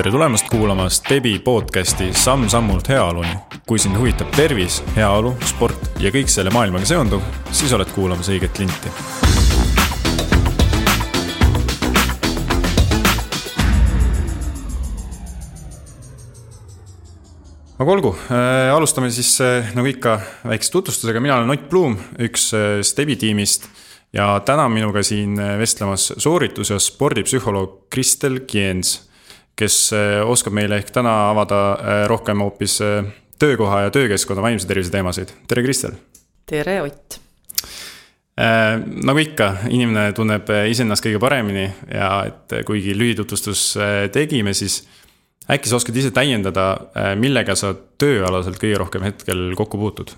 tere tulemast kuulama Stebi podcasti Samm-sammult heaoluni. kui sind huvitab tervis, heaolu, sport ja kõik selle maailmaga seonduv, siis oled kuulamas õiget linti. aga olgu äh,, alustame siis äh, nagu ikka väikse tutvustusega, mina olen Ott Blum, üks äh, Stebi tiimist ja täna minuga siin vestlemas sooritus- ja spordipsühholoog Kristel Kiens kes eh, oskab meile ehk täna avada eh, rohkem hoopis eh, töökoha ja töökeskkonna vaimse tervise teemasid. tere, Kristel! tere, Ott! nagu ikka, inimene tunneb iseennast kõige paremini ja et kuigi lühitutvustus tegime, siis äkki sa oskad ise täiendada, millega sa tööalaselt kõige rohkem hetkel kokku puutud?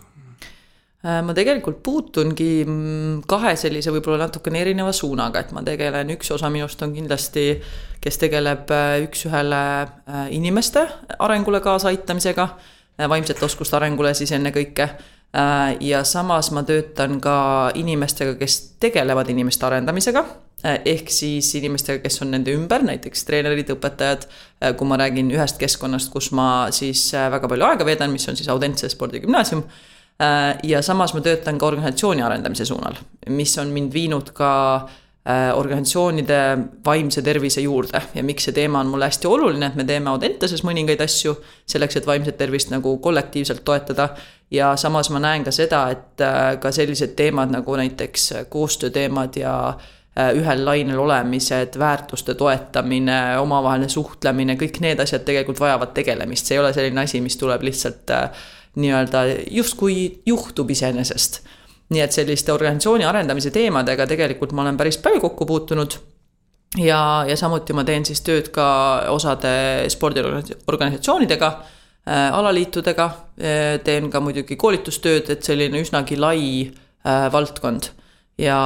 Äh, ma tegelikult puutungi mm, kahe sellise võib-olla natukene erineva suunaga, et ma tegelen, üks osa minust on kindlasti, kes tegeleb äh, üks-ühele äh, inimeste arengule kaasaaitamisega, vaimsete oskuste arengule siis ennekõike. ja samas ma töötan ka inimestega, kes tegelevad inimeste arendamisega ehk siis inimestega, kes on nende ümber, näiteks treenerid, õpetajad. kui ma räägin ühest keskkonnast, kus ma siis väga palju aega veedan, mis on siis Audentse spordigümnaasium ja samas ma töötan ka organisatsiooni arendamise suunal, mis on mind viinud ka äh, organisatsioonide vaimse tervise juurde ja miks see teema on mulle hästi oluline, et me teeme Audentases mõningaid asju selleks, et vaimset tervist nagu kollektiivselt toetada. ja samas ma näen ka seda, et äh, ka sellised teemad nagu näiteks koostööteemad ja ühel lainel olemised, väärtuste toetamine, omavaheline suhtlemine, kõik need asjad tegelikult vajavad tegelemist, see ei ole selline asi, mis tuleb lihtsalt nii-öelda justkui juhtub iseenesest. nii et selliste organisatsiooni arendamise teemadega tegelikult ma olen päris palju kokku puutunud ja, ja samuti ma teen siis tööd ka osade spordiorganisatsioonidega äh,, alaliitudega äh,, teen ka muidugi koolitustööd, et selline üsnagi lai äh, valdkond. ja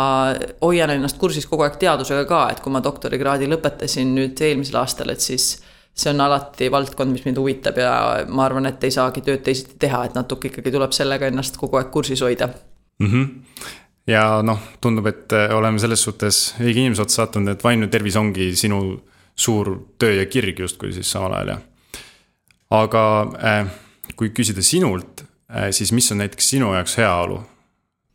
hoian ennast kursis kogu aeg teadusega ka, et kui ma doktorikraadi lõpetasin nüüd eelmisel aastal, et siis see on alati valdkond, mis mind huvitab ja ma arvan, et ei saagi tööd teisiti teha, et natuke ikkagi tuleb sellega ennast kogu aeg kursis hoida mm. -hmm. ja noh, tundub, et äh, oleme selles suhtes õige inimese otsa sattunud, et vaimne tervis ongi sinu suur töö ja kirg justkui siis samal ajal ja. aga äh, kui küsida sinult äh,, siis mis on näiteks sinu jaoks heaolu?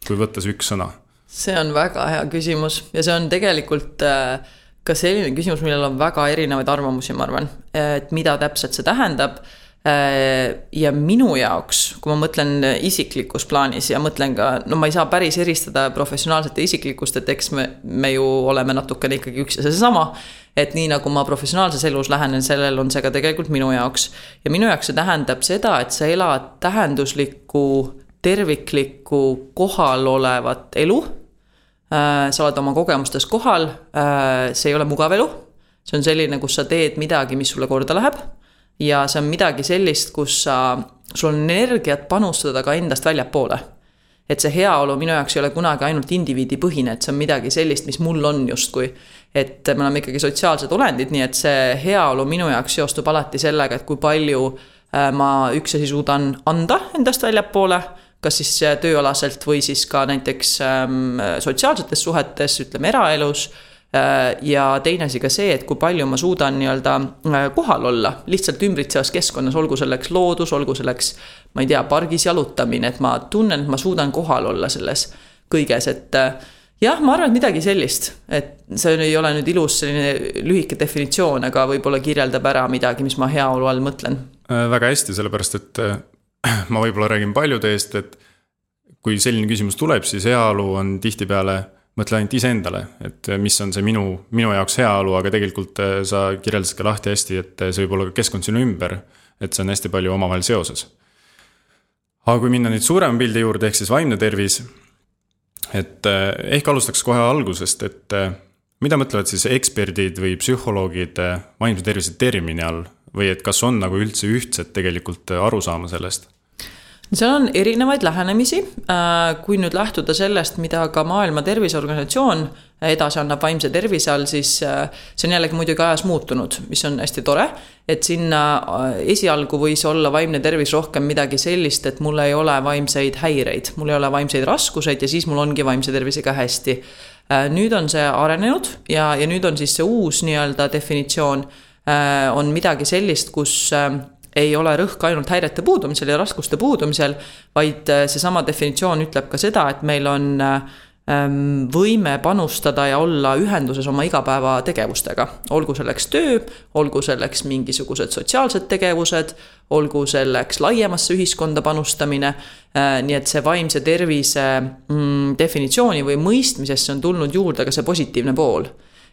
kui võtta see üks sõna. see on väga hea küsimus ja see on tegelikult äh, ka selline küsimus, millel on väga erinevaid arvamusi, ma arvan, et mida täpselt see tähendab. ja minu jaoks, kui ma mõtlen isiklikus plaanis ja mõtlen ka, no ma ei saa päris eristada professionaalset ja isiklikust, et eks me, me ju oleme natukene ikkagi üks ja seesama. et nii nagu ma professionaalses elus lähenen, sellel on see ka tegelikult minu jaoks. ja minu jaoks see tähendab seda, et sa elad tähenduslikku, terviklikku, kohalolevat elu Äh, sa oled oma kogemustes kohal, äh, see ei ole mugav elu. see on selline, kus sa teed midagi, mis sulle korda läheb. ja see on midagi sellist, kus sa, sul on energiat panustada ka endast väljapoole. et see heaolu minu jaoks ei ole kunagi ainult indiviidipõhine, et see on midagi sellist, mis mul on justkui. et me oleme ikkagi sotsiaalsed olendid, nii et see heaolu minu jaoks seostub alati sellega, et kui palju äh, ma üks asi suudan anda endast väljapoole kas siis tööalaselt või siis ka näiteks ähm, sotsiaalsetes suhetes, ütleme eraelus äh,. ja teine asi ka see, et kui palju ma suudan nii-öelda äh, kohal olla lihtsalt ümbritsevas keskkonnas, olgu selleks loodus, olgu selleks, ma ei tea, pargis jalutamine, et ma tunnen, et ma suudan kohal olla selles kõiges, et äh, jah, ma arvan, et midagi sellist, et see ei ole nüüd ilus selline lühike definitsioon, aga võib-olla kirjeldab ära midagi, mis ma heaolu all mõtlen. Äh, väga hästi, sellepärast et äh, ma võib-olla räägin paljude eest, et kui selline küsimus tuleb, siis heaolu on tihtipeale, mõtle ainult iseendale, et mis on see minu, minu jaoks heaolu, aga tegelikult äh, sa kirjeldasid ka lahti hästi, et see võib olla ka keskkond sinu ümber. et see on hästi palju omavahel seoses. aga kui minna nüüd suurema pildi juurde, ehk siis vaimne tervis. et äh, ehk alustaks kohe algusest, et äh, mida mõtlevad siis eksperdid või psühholoogid vaimse tervise termini all või et kas on nagu üldse ühtset tegelikult arusaama sellest? seal on erinevaid lähenemisi, äh, kui nüüd lähtuda sellest, mida ka Maailma Terviseorganisatsioon edasi annab vaimse tervise all, siis äh, see on jällegi muidugi ajas muutunud, mis on hästi tore. et sinna äh, esialgu võis olla vaimne tervis rohkem midagi sellist, et mul ei ole vaimseid häireid, mul ei ole vaimseid raskuseid ja siis mul ongi vaimse tervisega hästi. nüüd on see arenenud ja, ja nüüd on siis see uus nii-öelda definitsioon on midagi sellist, kus ei ole rõhk ainult häirete puudumisel ja raskuste puudumisel, vaid seesama definitsioon ütleb ka seda, et meil on Ähm, võime panustada ja olla ühenduses oma igapäevategevustega. olgu selleks töö, olgu selleks mingisugused sotsiaalsed tegevused, olgu selleks laiemasse ühiskonda panustamine. Äh, nii et see vaimse tervise mm, definitsiooni või mõistmisesse on tulnud juurde ka see positiivne pool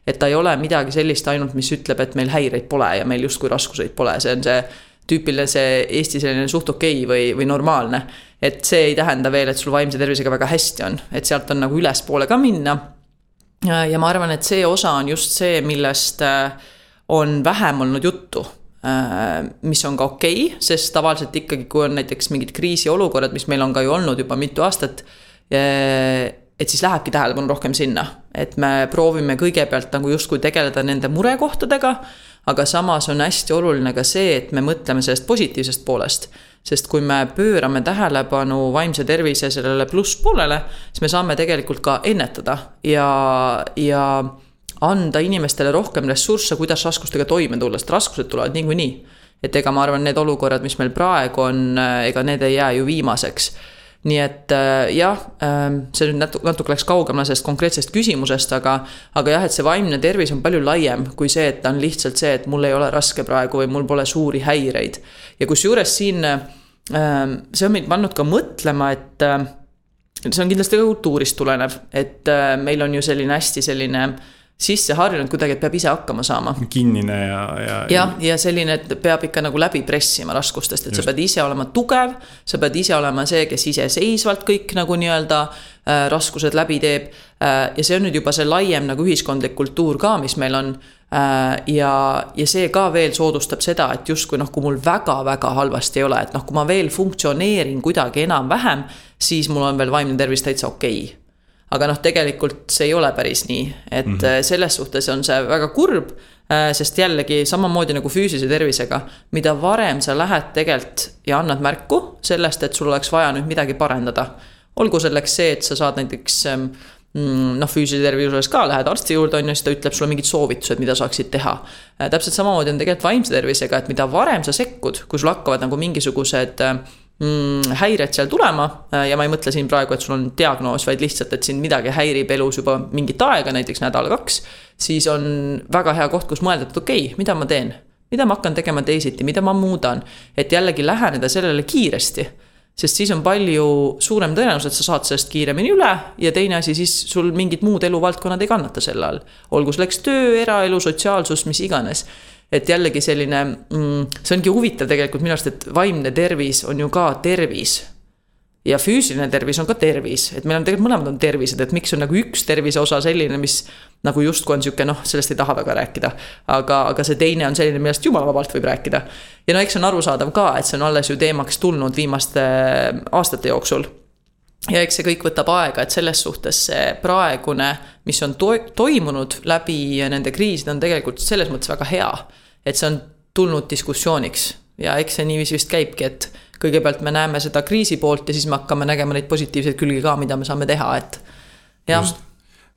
et ta ei ole midagi sellist ainult, mis ütleb, et meil häireid pole ja meil justkui raskuseid pole, see on see tüüpiline see Eesti selline suht okei okay või, või normaalne. et see ei tähenda veel, et sul vaimse tervisega väga hästi on, et sealt on nagu ülespoole ka minna. ja ma arvan, et see osa on just see, millest äh, on vähem olnud juttu äh, mis on ka okei okay,, sest tavaliselt ikkagi, kui on näiteks mingid kriisiolukorrad, mis meil on ka ju olnud juba mitu aastat. Et siis lähebki tähelepanu rohkem sinna, et me proovime kõigepealt nagu justkui tegeleda nende murekohtadega aga samas on hästi oluline ka see, et me mõtleme sellest positiivsest poolest. sest kui me pöörame tähelepanu vaimse tervise sellele plusspoolele, siis me saame tegelikult ka ennetada ja, ja anda inimestele rohkem ressursse, kuidas raskustega toime tulla, sest raskused tulevad niikuinii. et ega ma arvan, need olukorrad, mis meil praegu on, ega need ei jää ju viimaseks nii et äh, jah, ähm, see nüüd natuke, natuke läks kaugemale sellest konkreetsest küsimusest, aga, aga jah, et see vaimne tervis on palju laiem kui see, et ta on lihtsalt see, et mul ei ole raske praegu või mul pole suuri häireid. ja kusjuures siin ähm, see on meid pannud ka mõtlema, et äh, see on kindlasti ka kultuurist tulenev, et äh, meil on ju selline hästi selline sisse harjunud kuidagi, et peab ise hakkama saama. kinnine ja, ja. jah, ja selline, et peab ikka nagu läbi pressima raskustest, et Just. sa pead ise olema tugev. sa pead ise olema see, kes iseseisvalt kõik nagu nii-öelda äh, raskused läbi teeb äh,. ja see on nüüd juba see laiem nagu ühiskondlik kultuur ka, mis meil on äh,. ja, ja see ka veel soodustab seda, et justkui noh, kui mul väga-väga halvasti ei ole, et noh, kui ma veel funktsioneerin kuidagi enam-vähem, siis mul on veel vaimne tervis täitsa okei okay aga noh, tegelikult see ei ole päris nii, et mm -hmm. selles suhtes on see väga kurb. Äh, sest jällegi samamoodi nagu füüsilise tervisega, mida varem sa lähed tegelikult ja annad märku sellest, et sul oleks vaja nüüd midagi parendada. olgu selleks see, et sa saad näiteks ähm, mm, noh, füüsilise tervise ka lähed arsti juurde, on ju, siis ta ütleb sulle mingid soovitused, mida saaksid teha. Äh, täpselt samamoodi on tegelikult vaimse tervisega, et mida varem sa sekkud, kui sul hakkavad nagu mingisugused äh, mm, häired seal tulema äh, ja ma ei mõtle siin praegu, et sul on diagnoos, vaid lihtsalt, et sind midagi häirib elus juba mingit aega, näiteks nädal-kaks. siis on väga hea koht, kus mõelda, et okei okay,, mida ma teen, mida ma hakkan tegema teisiti, mida ma muudan, et jällegi läheneda sellele kiiresti sest siis on palju suurem tõenäosus, et sa saad sellest kiiremini üle ja teine asi, siis sul mingid muud eluvaldkonnad ei kannata selle all. olgu selleks töö, eraelu, sotsiaalsus, mis iganes et jällegi selline mm,, see ongi huvitav tegelikult minu arust, et vaimne tervis on ju ka tervis. ja füüsiline tervis on ka tervis, et meil on tegelikult mõlemad on tervised, et miks on nagu üks tervise osa selline, mis nagu justkui on sihuke noh, sellest ei taha väga rääkida. aga, aga see teine on selline, millest jumala vabalt võib rääkida. ja no eks see on arusaadav ka, et see on alles ju teemaks tulnud viimaste aastate jooksul ja eks see kõik võtab aega, et selles suhtes see praegune, mis on to toimunud läbi nende kriiside, on tegelikult selles mõttes väga hea. et see on tulnud diskussiooniks ja eks see niiviisi vist käibki, et kõigepealt me näeme seda kriisi poolt ja siis me hakkame nägema neid positiivseid külgi ka, mida me saame teha, et jah. just,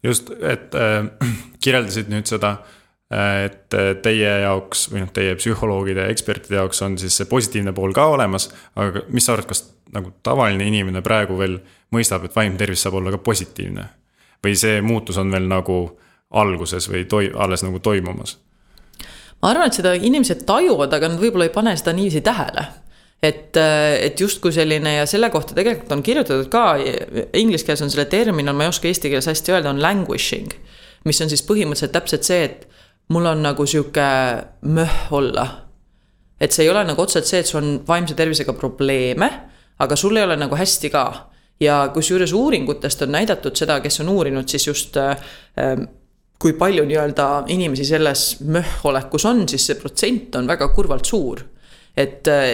just, et äh, kirjeldasid nüüd seda äh, et teie jaoks või noh, teie psühholoogide ekspertide jaoks on siis see positiivne pool ka olemas, aga mis sa arvad, kas nagu tavaline inimene praegu veel mõistab, et vaimne tervis saab olla ka positiivne? või see muutus on veel nagu alguses või toi-, alles nagu toimumas? ma arvan, et seda inimesed tajuvad, aga nad võib-olla ei pane seda niiviisi tähele et, et justkui selline ja selle kohta tegelikult on kirjutatud ka, inglise keeles on selle termin, ma ei oska eesti keeles hästi öelda, on languishing. mis on siis põhimõtteliselt täpselt see, et mul on nagu sihuke möh olla. et see ei ole nagu otseselt see, et sul on vaimse tervisega probleeme aga sul ei ole nagu hästi ka. ja kusjuures uuringutest on näidatud seda, kes on uurinud siis just äh, ähm, kui palju nii-öelda inimesi selles möh-olekus on, siis see protsent on väga kurvalt suur et äh,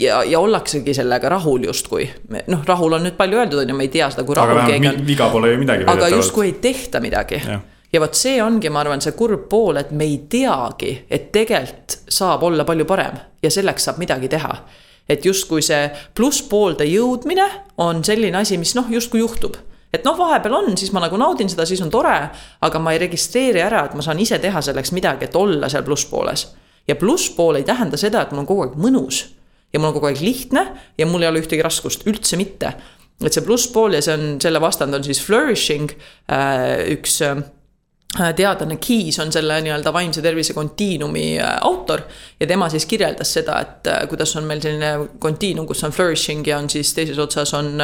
ja, ja ollaksegi sellega rahul justkui. noh, rahul on nüüd palju öeldud, on ju, me ei tea seda, kui rahul aga keegi on. viga pole ju midagi. aga justkui ei tehta midagi. ja vot see ongi, ma arvan, see kurb pool, et me ei teagi, et tegelikult saab olla palju parem ja selleks saab midagi teha et justkui see plusspoolde jõudmine on selline asi, mis noh, justkui juhtub et noh, vahepeal on, siis ma nagu naudin seda, siis on tore, aga ma ei registreeri ära, et ma saan ise teha selleks midagi, et olla seal plusspooles. ja plusspool ei tähenda seda, et mul on kogu aeg mõnus ja mul on kogu aeg lihtne ja mul ei ole ühtegi raskust, üldse mitte. et see plusspool ja see on, selle vastand on siis flourishing, äh, üks äh, teadlane Keys on selle nii-öelda vaimse tervise kontiinumi äh, autor ja tema siis kirjeldas seda, et kuidas on meil selline kontiinum, kus on flourishing ja on siis teises otsas on,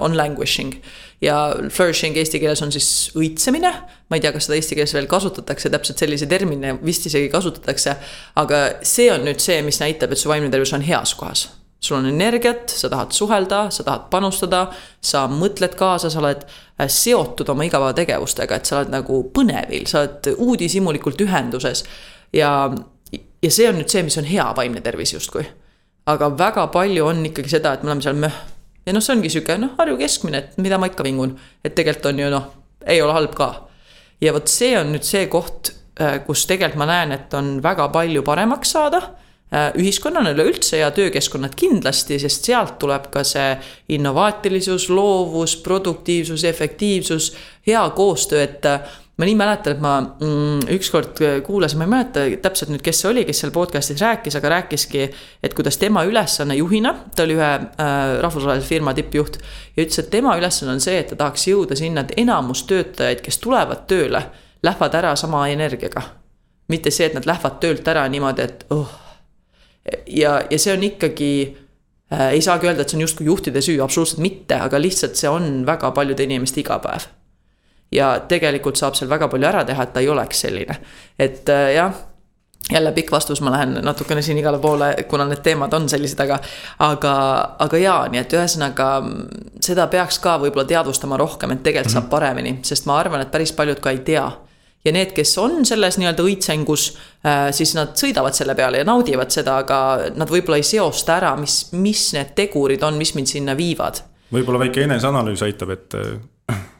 on languishing ja flourishing eesti keeles on siis õitsemine. ma ei tea, kas seda eesti keeles veel kasutatakse, täpselt sellise termini vist isegi kasutatakse. aga see on nüüd see, mis näitab, et su vaimne tervis on heas kohas. sul on energiat, sa tahad suhelda, sa tahad panustada, sa mõtled kaasa, sa oled äh, seotud oma igapäevategevustega, et sa oled nagu põnevil, sa oled uudishimulikult ühenduses. ja, ja see on nüüd see, mis on hea vaimne tervis justkui. aga väga palju on ikkagi seda, et me oleme seal möh ja noh, see ongi sihuke noh, Harju keskmine, et mida ma ikka vingun, et tegelikult on ju noh, ei ole halb ka. ja vot see on nüüd see koht, äh, kus tegelikult ma näen, et on väga palju paremaks saada äh, ühiskonnana üleüldse ja töökeskkonnad kindlasti, sest sealt tuleb ka see innovaatilisus, loovus, produktiivsus, efektiivsus, hea koostöö, et ma nii mäletan, et ma mm, ükskord kuulasin, ma ei mäleta täpselt nüüd, kes see oli, kes seal podcast'is rääkis, aga rääkiski, et kuidas tema ülesanne juhina, ta oli ühe äh, rahvusvahelise firma tippjuht. ja ütles, et tema ülesanne on see, et ta tahaks jõuda sinna, et enamus töötajaid, kes tulevad tööle, lähevad ära sama energiaga. mitte see, et nad lähevad töölt ära niimoodi, et oh. Ja, ja see on ikkagi äh,, ei saagi öelda, et see on justkui juhtide süü, absoluutselt mitte, aga lihtsalt see on väga paljude inimeste igapäev ja tegelikult saab seal väga palju ära teha, et ta ei oleks selline. et äh, jah, jälle pikk vastus, ma lähen natukene siin igale poole, kuna need teemad on sellised, aga. aga, aga jaa, nii et ühesõnaga seda peaks ka võib-olla teadvustama rohkem, et tegelikult mm -hmm. saab paremini, sest ma arvan, et päris paljud ka ei tea ja need, kes on selles nii-öelda õitsengus, äh, siis nad sõidavad selle peale ja naudivad seda, aga nad võib-olla ei seosta ära, mis, mis need tegurid on, mis mind sinna viivad. võib-olla väike eneseanalüüs aitab, et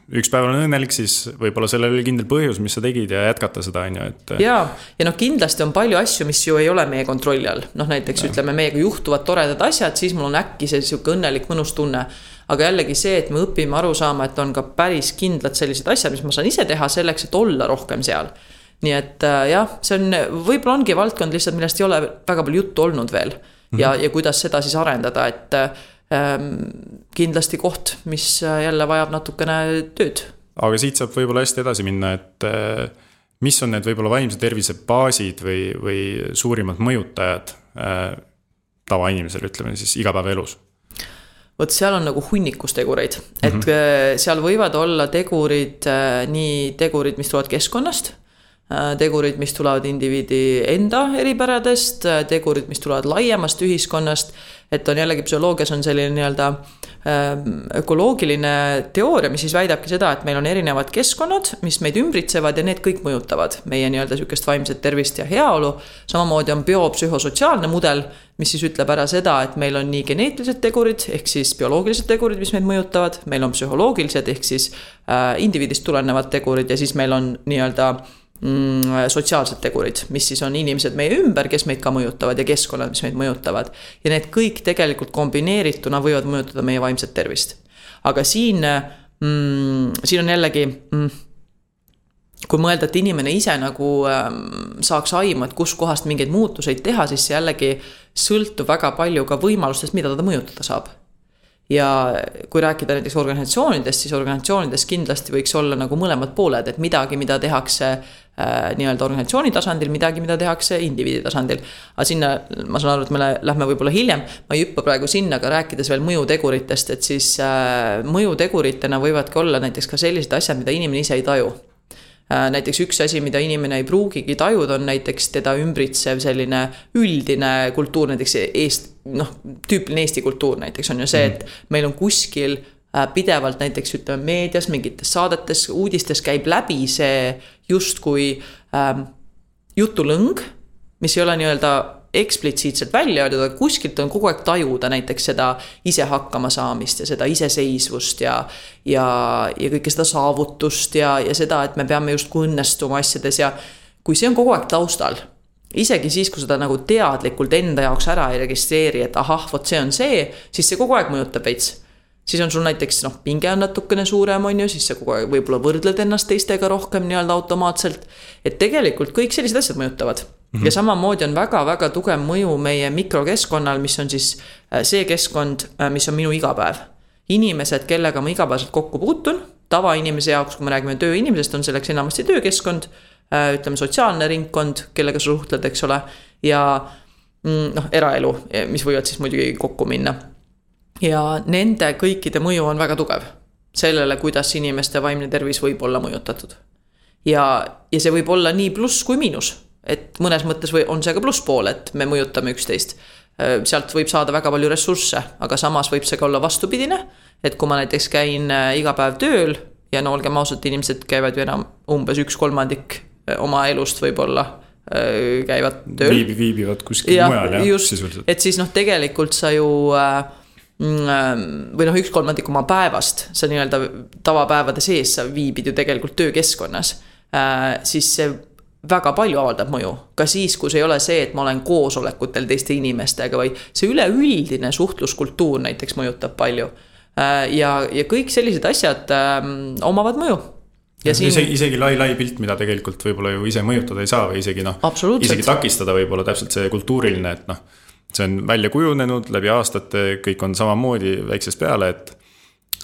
üks päev olen õnnelik, siis võib-olla sellel oli kindel põhjus, mis sa tegid ja jätkata seda, on ju, et. ja, ja noh, kindlasti on palju asju, mis ju ei ole meie kontrolli all, noh näiteks ja. ütleme, meiega juhtuvad toredad asjad, siis mul on äkki see sihuke õnnelik, mõnus tunne. Aga jällegi see, et me õpime aru saama, et on ka päris kindlad sellised asjad, mis ma saan ise teha selleks, et olla rohkem seal. nii et äh, jah, see on, võib-olla ongi valdkond lihtsalt, millest ei ole väga palju juttu olnud veel mm. -hmm. ja, ja kuidas seda siis arendada, et äh, Ehm, kindlasti koht, mis äh, jälle vajab natukene tööd. aga siit saab võib-olla hästi edasi minna, et äh, mis on need võib-olla vaimse tervise baasid või, või suurimad mõjutajad äh, tavainimesele, ütleme siis igapäevaelus? Vot seal on nagu hunnikus tegureid, et mm -hmm. seal võivad olla tegurid, nii tegurid, mis tulevad keskkonnast tegurid, mis tulevad indiviidi enda eripäradest, tegurid, mis tulevad laiemast ühiskonnast et on jällegi psühholoogias on selline nii-öelda ähm, ökoloogiline teooria, mis siis väidabki seda, et meil on erinevad keskkonnad, mis meid ümbritsevad ja need kõik mõjutavad meie nii-öelda sihukest vaimset tervist ja heaolu. samamoodi on biopsühhosotsiaalne mudel, mis siis ütleb ära seda, et meil on nii geneetilised tegurid ehk siis bioloogilised tegurid, mis meid mõjutavad, meil on psühholoogilised ehk siis äh, indiviidist tulenevad tegurid ja siis meil on nii-öelda äh, sotsiaalsed tegurid, mis siis on inimesed meie ümber, kes meid ka mõjutavad ja keskkonnad, mis meid mõjutavad. ja need kõik tegelikult kombineerituna võivad mõjutada meie vaimset tervist. aga siin mm,, siin on jällegi mm, kui mõelda, et inimene ise nagu ähm, saaks aimu, et kuskohast mingeid muutuseid teha, siis see jällegi sõltub väga palju ka võimalustest, mida ta mõjutada saab ja kui rääkida näiteks organisatsioonidest, siis organisatsioonides kindlasti võiks olla nagu mõlemad pooled, et midagi, mida tehakse nii-öelda organisatsiooni tasandil, midagi, mida tehakse indiviidi tasandil. aga sinna, ma saan aru, et me lähme võib-olla hiljem, ma ei hüppa praegu sinna, aga rääkides veel mõjuteguritest, et siis äh, mõjuteguritena võivadki olla näiteks ka sellised asjad, mida inimene ise ei taju Äh, näiteks üks asi, mida inimene ei pruugigi tajuda, on näiteks teda ümbritsev selline üldine kultuur, näiteks eest-, noh, tüüpiline Eesti kultuur näiteks on ju see, et mhm. meil on kuskil äh, pidevalt näiteks ütleme meedias, mingites saadetes, uudistes käib läbi see justkui ähm, jutulõng, mis ei ole nii-öelda eksplitsiitselt välja öeldud, aga kuskilt on kogu aeg tajuda näiteks seda ise hakkama saamist ja seda iseseisvust ja. ja, ja kõike seda saavutust ja, ja seda, et me peame justkui õnnestuma asjades ja kui see on kogu aeg taustal isegi siis, kui seda nagu teadlikult enda jaoks ära ei registreeri, et ahah, vot see on see, siis see kogu aeg mõjutab veits. Siis on sul näiteks noh, pinge on natukene suurem, on ju, siis sa kogu aeg võib-olla võrdled ennast teistega rohkem nii-öelda automaatselt. et tegelikult kõik sellised asjad mõjutavad -hmm. ja samamoodi on väga-väga tugev mõju meie mikrokeskkonnal, mis on siis äh, see keskkond, äh, mis on minu igapäev. inimesed, kellega ma igapäevaselt kokku puutun, tavainimese jaoks, kui me räägime tööinimesest, on selleks enamasti töökeskkond. Äh, ütleme, sotsiaalne ringkond, kellega sa suhtled, eks ole, ja mm, noh, eraelu, mis võivad siis muidugi kokku minna. Ja nende kõikide mõju on väga tugev sellele, kuidas inimeste vaimne tervis võib olla mõjutatud. ja, ja see võib olla nii pluss kui miinus et mõnes mõttes või on see ka plusspool, et me mõjutame üksteist. Äh, sealt võib saada väga palju ressursse, aga samas võib see ka olla vastupidine. et kui ma näiteks käin äh, iga päev tööl ja no olgem ausad, inimesed käivad ju enam umbes üks kolmandik äh, oma elust võib-olla käivad tööl Viib,. viibivad kuskil ja, mujal jah, sisuliselt. et siis noh, tegelikult sa ju mm, või noh, üks kolmandik oma päevast, sa nii-öelda tavapäevade sees sa viibid ju tegelikult töökeskkonnas. siis see väga palju avaldab mõju. ka siis, kus ei ole see, et ma olen koosolekutel teiste inimestega, vaid see üleüldine suhtluskultuur näiteks mõjutab palju. Äh, ja, ja kõik sellised asjad ähm, omavad mõju. ja siin. isegi, isegi lai, lai pilt, mida tegelikult võib-olla ju ise mõjutada ei saa või isegi noh. isegi takistada võib-olla täpselt see kultuuriline, et noh. See on välja kujunenud läbi aastate, kõik on samamoodi väiksest peale, et,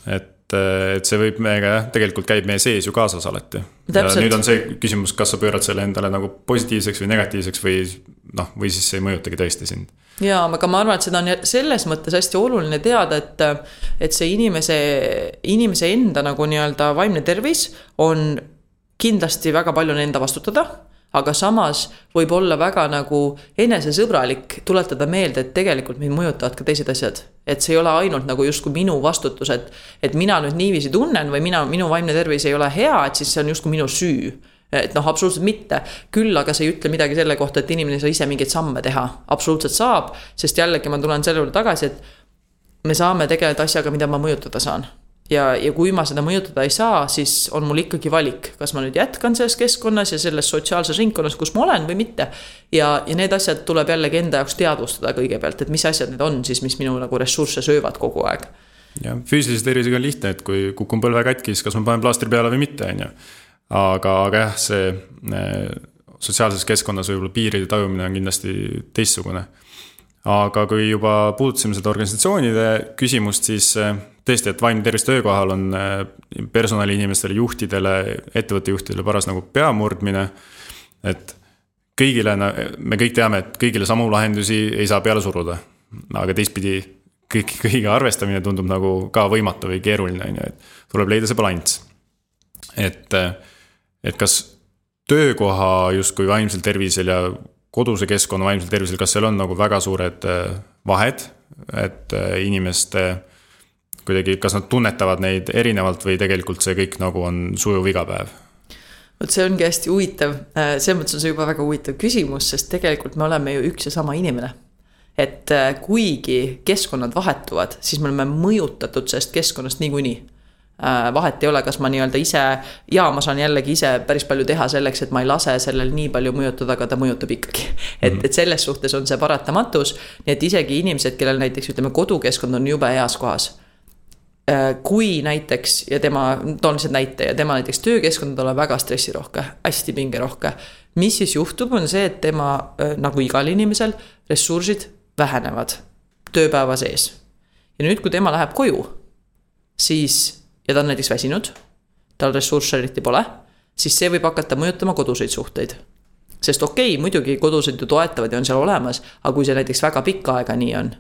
et et, see võib meiega jah, tegelikult käib meie sees ju kaasas alati. ja nüüd on see küsimus, kas sa pöörad selle endale nagu positiivseks või negatiivseks või noh, või siis see ei mõjutagi tõesti sind. ja, aga ma arvan, et seda on selles mõttes hästi oluline teada, et, et see inimese, inimese enda nagu nii-öelda vaimne tervis on kindlasti väga palju on enda vastutada aga samas võib olla väga nagu enesesõbralik tuletada meelde, et tegelikult mind mõjutavad ka teised asjad. et see ei ole ainult nagu justkui minu vastutus, et, et mina nüüd niiviisi tunnen või mina, minu vaimne tervis ei ole hea, et siis see on justkui minu süü et noh, absoluutselt mitte. küll aga see ei ütle midagi selle kohta, et inimene ei saa ise mingeid samme teha. absoluutselt saab, sest jällegi ma tulen selle juurde tagasi, et me saame tegeleda asjaga, mida ma mõjutada saan ja, ja kui ma seda mõjutada ei saa, siis on mul ikkagi valik, kas ma nüüd jätkan selles keskkonnas ja selles sotsiaalses ringkonnas, kus ma olen või mitte. ja, ja need asjad tuleb jällegi enda jaoks teadvustada kõigepealt, et mis asjad need on siis, mis minu nagu ressursse söövad kogu aeg. jah, füüsilise tervisega on lihtne, et kui kukun põlve katki, siis kas ma panen plaastri peale või mitte, on ju. aga, aga jah, see äh, sotsiaalses keskkonnas võib-olla piiride tajumine on kindlasti teistsugune aga kui juba puudutasime seda organisatsioonide küsimust, siis äh, tõesti, et vaimne tervis töökohal on äh, personaliinimestele, juhtidele, ettevõtte juhtidele paras nagu peamurdmine. et kõigile, me kõik teame, et kõigile samu lahendusi ei saa peale suruda. aga teistpidi kõik, kõigiga arvestamine tundub nagu ka võimatu või keeruline, on ju, et tuleb leida see balanss. et, et kas töökoha justkui vaimsel tervisel ja koduse keskkonna vaimsel tervisel, kas seal on nagu väga suured äh, vahed, et äh, inimeste kuidagi, kas nad tunnetavad neid erinevalt või tegelikult see kõik nagu on sujuv igapäev? vot see ongi hästi huvitav, äh, selles mõttes on see juba väga huvitav küsimus, sest tegelikult me oleme ju üks ja sama inimene. et kuigi keskkonnad vahetuvad, siis me oleme mõjutatud sellest keskkonnast niikuinii Äh, vahet ei ole, kas ma nii-öelda ise ja ma saan jällegi ise päris palju teha selleks, et ma ei lase sellel nii palju mõjutada, aga ta mõjutab ikkagi. et, mhm. et selles suhtes on see paratamatus, nii et isegi inimesed, kellel näiteks ütleme, kodukeskkond on jube heas kohas äh, kui näiteks ja tema, toon lihtsalt näite ja tema näiteks töökeskkond on väga stressirohke, hästi pingerohke. mis siis juhtub, on see, et tema äh, nagu igal inimesel ressursid vähenevad tööpäeva sees. ja nüüd, kui tema läheb koju, siis ja ta on näiteks väsinud, tal ressursse eriti pole, siis see võib hakata mõjutama koduseid suhteid. sest okei okay,, muidugi kodused ju toetavad ja on seal olemas, aga kui see näiteks väga pikka aega nii on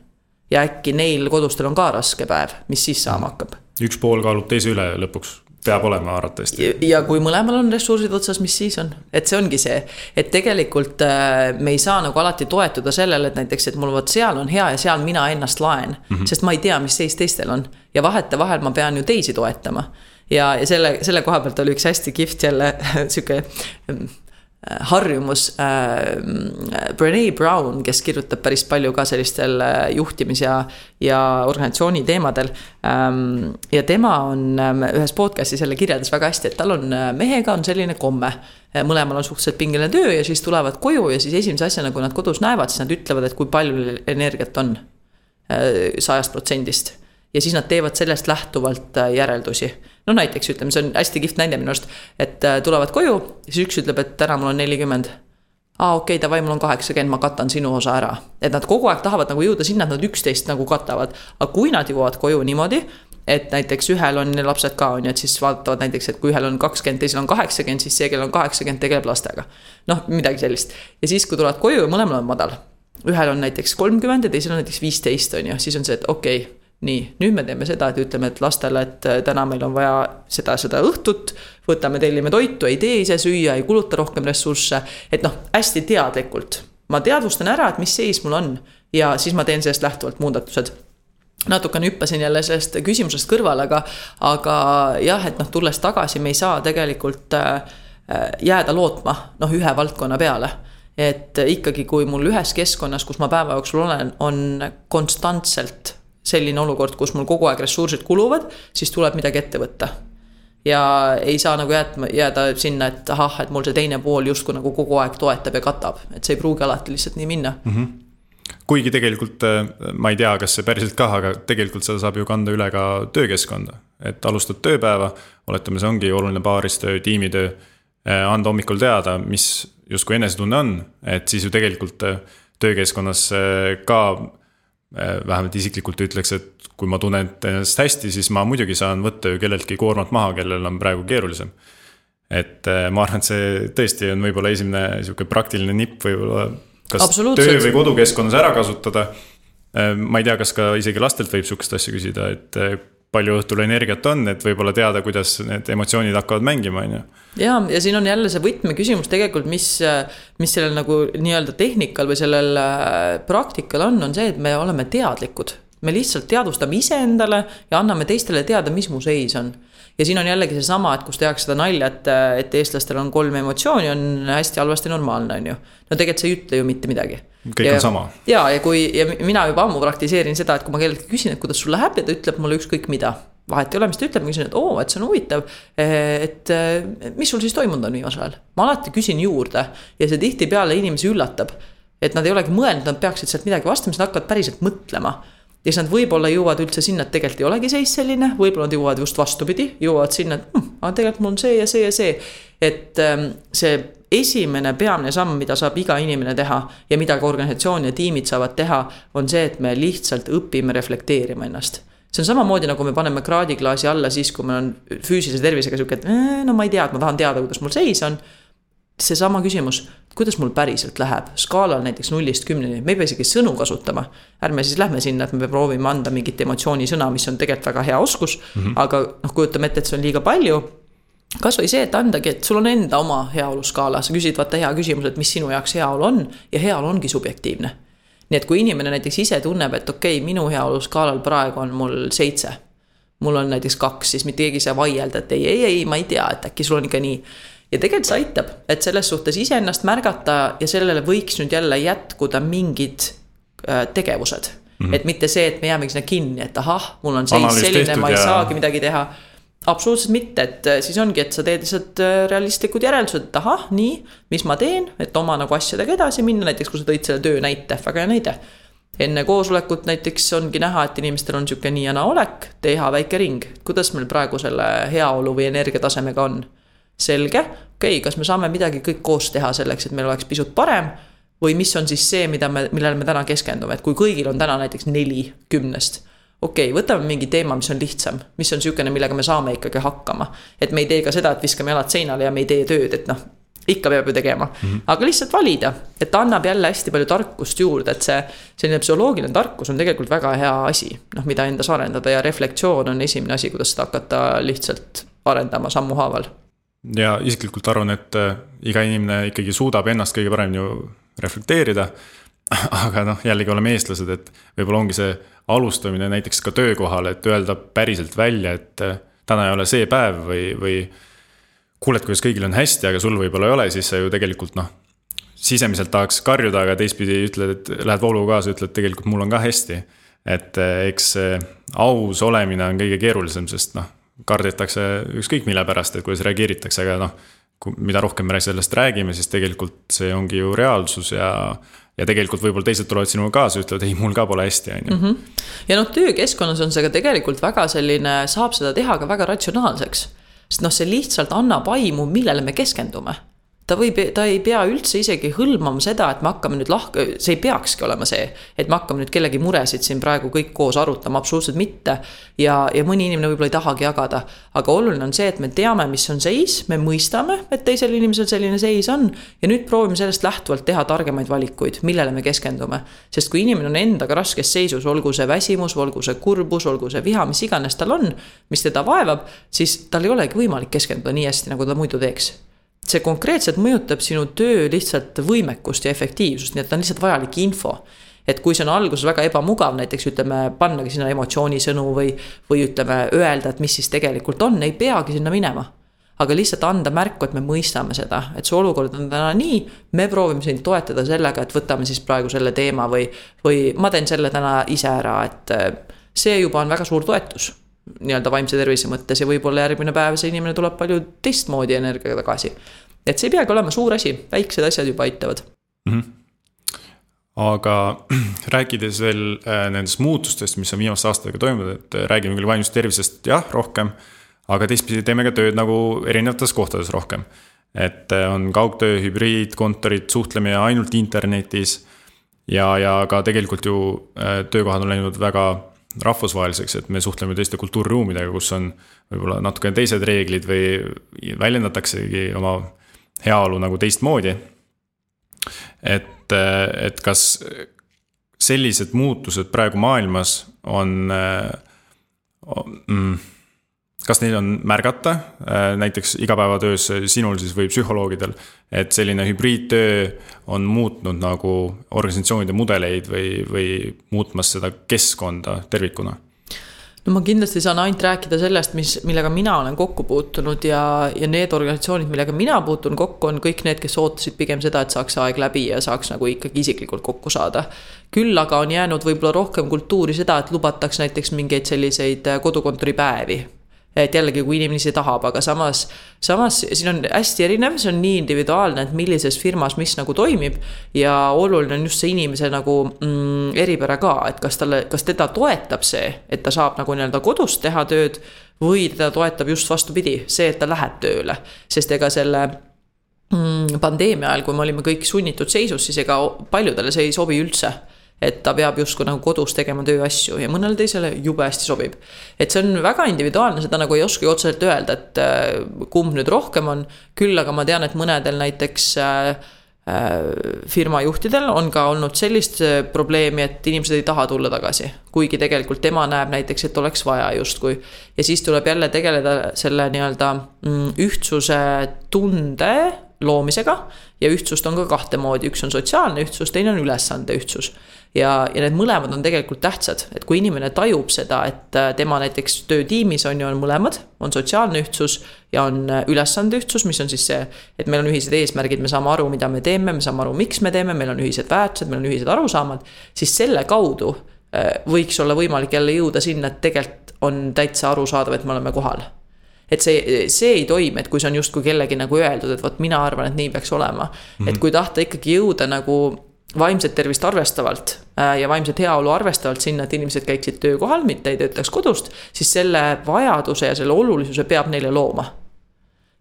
ja äkki neil kodustel on ka raske päev, mis siis saama hakkab? üks pool kaalub teise üle lõpuks peab olema arvatavasti. ja kui mõlemal on ressursid otsas, mis siis on, et see ongi see, et tegelikult äh, me ei saa nagu alati toetuda sellele, et näiteks, et mul vot seal on hea ja seal mina ennast laen mm. -hmm. sest ma ei tea, mis seis teistel on ja vahetevahel ma pean ju teisi toetama. ja, ja selle, selle koha pealt oli üks hästi kihvt jälle sihuke harjumus äh,. Brene Brown, kes kirjutab päris palju ka sellistel äh, juhtimis- ja, ja organisatsiooni teemadel ähm,. ja tema on ähm, ühes podcast'is jälle kirjeldas väga hästi, et tal on äh, mehega on selline komme. mõlemal on suhteliselt pingeline töö ja siis tulevad koju ja siis esimese asjana, kui nad kodus näevad, siis nad ütlevad, et kui palju energiat on sajast protsendist ja siis nad teevad sellest lähtuvalt äh, järeldusi. No näiteks ütleme, see on hästi kihvt näide minu arust, et äh, tulevad koju, siis üks ütleb, et täna mul on nelikümmend. aa ah, okei okay,, davai, mul on kaheksakümmend, ma katan sinu osa ära. et nad kogu aeg tahavad nagu jõuda sinna, et nad üksteist nagu katavad. aga kui nad jõuavad koju niimoodi, et näiteks ühel on lapsed ka, on ju, et siis vaatavad näiteks, et kui ühel on kakskümmend, teisel on kaheksakümmend, siis see, kellel on kaheksakümmend, tegeleb lastega. noh, midagi sellist. ja siis, kui tulevad koju ja mõlemal on madal. ühel on näiteks kolmkümmend ja teisel on näiteks viisteist, on ju, siis on see, et okei okay, nii, nüüd me teeme seda, et ütleme, et lastele, et äh, täna meil on vaja seda, seda õhtut. võtame, tellime toitu, ei tee ise süüa, ei kuluta rohkem ressursse, et noh, hästi teadlikult. ma teadvustan ära, et mis seis mul on ja siis ma teen sellest lähtuvalt muudatused natukene hüppasin jälle sellest küsimusest kõrvale, aga, aga jah, et noh, tulles tagasi, me ei saa tegelikult äh, jääda lootma noh, ühe valdkonna peale et ikkagi, kui mul ühes keskkonnas, kus ma päeva jooksul olen, on konstantselt selline olukord, kus mul kogu aeg ressursid kuluvad, siis tuleb midagi ette võtta. ja ei saa nagu jäätma, jääda sinna, et ahah, et mul see teine pool justkui nagu kogu aeg toetab ja katab, et see ei pruugi alati lihtsalt nii minna mm. -hmm kuigi tegelikult äh, ma ei tea, kas see päriselt kah, aga tegelikult seda saab ju kanda üle ka töökeskkonda. et alustad tööpäeva, oletame, see ongi oluline paaristöö, tiimitöö. Äh, anda hommikul teada, mis justkui enesetunne on, et siis ju tegelikult äh, töökeskkonnas ka vähemalt isiklikult ütleks, et kui ma tunnen ennast hästi, siis ma muidugi saan võtta ju kelleltki koormat maha, kellel on praegu keerulisem. et äh, ma arvan, et see tõesti on võib-olla esimene sihuke praktiline nipp võib-olla. kas töö või kodukeskkonnas ära kasutada. Äh, ma ei tea, kas ka isegi lastelt võib sihukest asja küsida, et palju õhtul energiat on, et võib-olla teada, kuidas need emotsioonid hakkavad mängima, on ju. ja, ja siin on jälle see võtmeküsimus tegelikult, mis, mis sellel nagu nii-öelda tehnikal või sellel äh, praktikal on, on see, et me oleme teadlikud. Me lihtsalt teadvustame iseendale ja anname teistele teada, mis mu seis on ja siin on jällegi seesama, et kus tehakse seda nalja, et, et eestlastel on kolm emotsiooni, on hästi halvasti normaalne, on ju. no tegelikult see ei ütle ju mitte midagi. kõik ja, on sama. ja, ja kui ja mina juba ammu praktiseerin seda, et kui ma kelleltki küsin, et kuidas sul läheb ja ta ütleb mulle ükskõik mida vahet ei ole, mis ta ütleb, ma küsin, et oo, et see on huvitav. et mis sul siis toimunud on viimasel ajal, ma alati küsin juurde ja see tihtipeale inimesi üllatab. et nad ei olegi mõelnud, nad peaksid sealt midagi vastama, siis nad hakkavad päriselt mõtlema ja siis nad võib-olla jõuavad üldse sinna, et tegelikult ei olegi seis selline, võib-olla nad jõuavad just vastupidi, jõuavad sinna, et hm, aga tegelikult mul on see ja see ja see. et ähm, see esimene peamine samm, mida saab iga inimene teha ja mida ka organisatsioon ja tiimid saavad teha, on see, et me lihtsalt õpime reflekteerima ennast. See on samamoodi nagu me paneme kraadiklaasi alla siis, kui meil on füüsilise tervisega sihuke, et no ma ei tea, et ma tahan teada, kuidas mul seis on. Seesama küsimus, kuidas mul päriselt läheb, skaalal näiteks nullist kümneni, me ei pea isegi sõnu kasutama. ärme siis lähme sinna, et me proovime anda mingit emotsioonisõna, mis on tegelikult väga hea oskus mm, -hmm. aga noh, kujutame ette, et see on liiga palju. kasvõi see, et andagi, et sul on enda oma heaoluskaala, sa küsid vaata hea küsimus, et mis sinu jaoks heaolu on ja heaolu ongi subjektiivne. nii et kui inimene näiteks ise tunneb, et okei okay,, minu heaoluskaalal praegu on mul seitse. mul on näiteks kaks, siis mitte keegi ei saa vaielda, et ei, ei, ei, ma ei tea, et äkki sul on ikka nii ja tegelikult see aitab, et selles suhtes iseennast märgata ja sellele võiks nüüd jälle jätkuda mingid äh, tegevused mm. -hmm. et mitte see, et me jäämegi sinna kinni, et ahah, mul on seis selline, ma ei ja... saagi midagi teha. absoluutselt mitte, et äh, siis ongi, et sa teed lihtsalt äh, realistlikud järeldused, et ahah, nii, mis ma teen, et oma nagu asjadega edasi minna, näiteks kui sa tõid selle töö näite, väga hea näide enne koosolekut näiteks ongi näha, et inimestel on sihuke nii ja naa olek, teha väike ring, kuidas meil praegu selle heaolu või energiatasemega on selge, okei okay,, kas me saame midagi kõik koos teha selleks, et meil oleks pisut parem. või mis on siis see, mida me, millele me täna keskendume, et kui kõigil on täna näiteks neli kümnest. okei okay,, võtame mingi teema, mis on lihtsam, mis on sihukene, millega me saame ikkagi hakkama. et me ei tee ka seda, et viskame jalad seinale ja me ei tee tööd, et noh ikka peab ju tegema mm, -hmm. aga lihtsalt valida, et ta annab jälle hästi palju tarkust juurde, et see. selline psühholoogiline tarkus on tegelikult väga hea asi, noh, mida endas arendada ja reflektsioon on esimene asi, kuidas seda hakata lihtsalt arendama sammuhaaval ja isiklikult arvan, et äh, iga inimene ikkagi suudab ennast kõige paremini ju reflekteerida. aga noh, jällegi oleme eestlased, et võib-olla ongi see alustamine näiteks ka töökohal, et öelda päriselt välja, et äh, täna ei ole see päev või, või. kuuled, kuidas kõigil on hästi, aga sul võib-olla ei ole, siis sa ju tegelikult noh. sisemiselt tahaks karjuda, aga teistpidi ütled, et lähed vooluga kaasa, ütled tegelikult mul on ka hästi. et äh, eks aus olemine on kõige keerulisem, sest noh kardetakse ükskõik mille pärast, et kuidas reageeritakse, aga noh. mida rohkem me sellest räägime, siis tegelikult see ongi ju reaalsus ja. ja tegelikult võib-olla teised tulevad sinuga kaasa, ütlevad ei, mul ka pole hästi, on ju. Mhm. ja noh, töökeskkonnas on see ka tegelikult väga selline, saab seda teha ka väga ratsionaalseks. sest noh, see lihtsalt annab aimu, millele me keskendume ta võib, ta ei pea üldse isegi hõlmama seda, et me hakkame nüüd lahk-, see ei peakski olema see, et me hakkame nüüd kellegi muresid siin praegu kõik koos arutama, absoluutselt mitte. ja, ja mõni inimene võib-olla ei tahagi jagada, aga oluline on see, et me teame, mis on seis, me mõistame, et teisel inimesel selline seis on. ja nüüd proovime sellest lähtuvalt teha targemaid valikuid, millele me keskendume. sest kui inimene on endaga raskes seisus, olgu see väsimus, olgu see kurbus, olgu see viha, mis iganes tal on, mis teda vaevab, siis tal ei olegi võimalik keskenduda nii hästi, nagu ta muidu teeks see konkreetselt mõjutab sinu töö lihtsalt võimekust ja efektiivsust, nii et ta on lihtsalt vajalik info. et kui see on alguses väga ebamugav, näiteks ütleme, pannagi sinna emotsioonisõnu või, või ütleme, öelda, et mis siis tegelikult on, ei peagi sinna minema. aga lihtsalt anda märku, et me mõistame seda, et see olukord on täna nii, me proovime sind toetada sellega, et võtame siis praegu selle teema või, või ma teen selle täna ise ära, et see juba on väga suur toetus nii-öelda vaimse tervise mõttes ja võib-olla järgmine päev see inimene tuleb palju teistmoodi energiaga tagasi. et see ei peagi olema suur asi, väiksed asjad juba aitavad mm. -hmm aga rääkides veel äh, nendest muutustest, mis on viimaste aastatega toimunud, et äh, räägime küll vaimsest tervisest jah, rohkem. aga teistpidi teeme ka tööd nagu erinevates kohtades rohkem. et äh, on kaugtöö, hübriidkontorid, suhtlemine ainult internetis. ja, ja ka tegelikult ju töökohad on läinud väga rahvusvaheliseks, et me suhtleme teiste kultuuriruumidega, kus on võib-olla natukene teised reeglid või väljendataksegi oma heaolu nagu teistmoodi. et, et kas sellised muutused praegu maailmas on, on mm, kas neil on märgata äh, näiteks igapäevatöös sinul siis või psühholoogidel, et selline hübriidtöö on muutnud nagu organisatsioonide mudeleid või, või muutmas seda keskkonda tervikuna? no ma kindlasti saan ainult rääkida sellest, mis, millega mina olen kokku puutunud ja, ja need organisatsioonid, millega mina puutun kokku, on kõik need, kes ootasid pigem seda, et saaks aeg läbi ja saaks nagu ikkagi isiklikult kokku saada. küll aga on jäänud võib-olla rohkem kultuuri seda, et lubataks näiteks mingeid selliseid kodukontoripäevi et jällegi, kui inimene ise tahab, aga samas, samas siin on hästi erinev, see on nii individuaalne, et millises firmas mis nagu toimib. ja oluline on just see inimese nagu mm, eripära ka, et kas talle, kas teda toetab see, et ta saab nagu nii-öelda kodus teha tööd. või teda toetab just vastupidi, see, et ta läheb tööle, sest ega selle mm, pandeemia ajal, kui me olime kõik sunnitud seisus, siis ega paljudele see ei sobi üldse et ta peab justkui nagu kodus tegema tööasju ja mõnele teisele jube hästi sobib. et see on väga individuaalne, seda nagu ei oskagi otseselt öelda, et äh, kumb nüüd rohkem on. küll aga ma tean, et mõnedel näiteks äh, äh, firma juhtidel on ka olnud sellist probleemi, et inimesed ei taha tulla tagasi. kuigi tegelikult tema näeb näiteks, et oleks vaja justkui. ja siis tuleb jälle tegeleda selle nii-öelda mm, ühtsuse tunde loomisega. ja ühtsust on ka kahte moodi, üks on sotsiaalne ühtsus, teine on ülesande ühtsus ja, ja need mõlemad on tegelikult tähtsad, et kui inimene tajub seda, et äh, tema näiteks töötiimis on ju, on mõlemad, on sotsiaalne ühtsus ja on äh, ülesande ühtsus, mis on siis see, et meil on ühised eesmärgid, me saame aru, mida me teeme, me saame aru, miks me teeme, meil on ühised väärtused, meil on ühised arusaamad, siis selle kaudu äh, võiks olla võimalik jälle jõuda sinna, et tegelikult on täitsa arusaadav, et me oleme kohal et see, see ei toimi, et kui see on justkui kellegi nagu öeldud, et vot mina arvan, et nii peaks olema mm. -hmm. et kui tahta ikkagi jõuda nagu vaimset tervist arvestavalt ja vaimset heaolu arvestavalt sinna, et inimesed käiksid töökohal, mitte ei töötaks kodust, siis selle vajaduse ja selle olulisuse peab neile looma.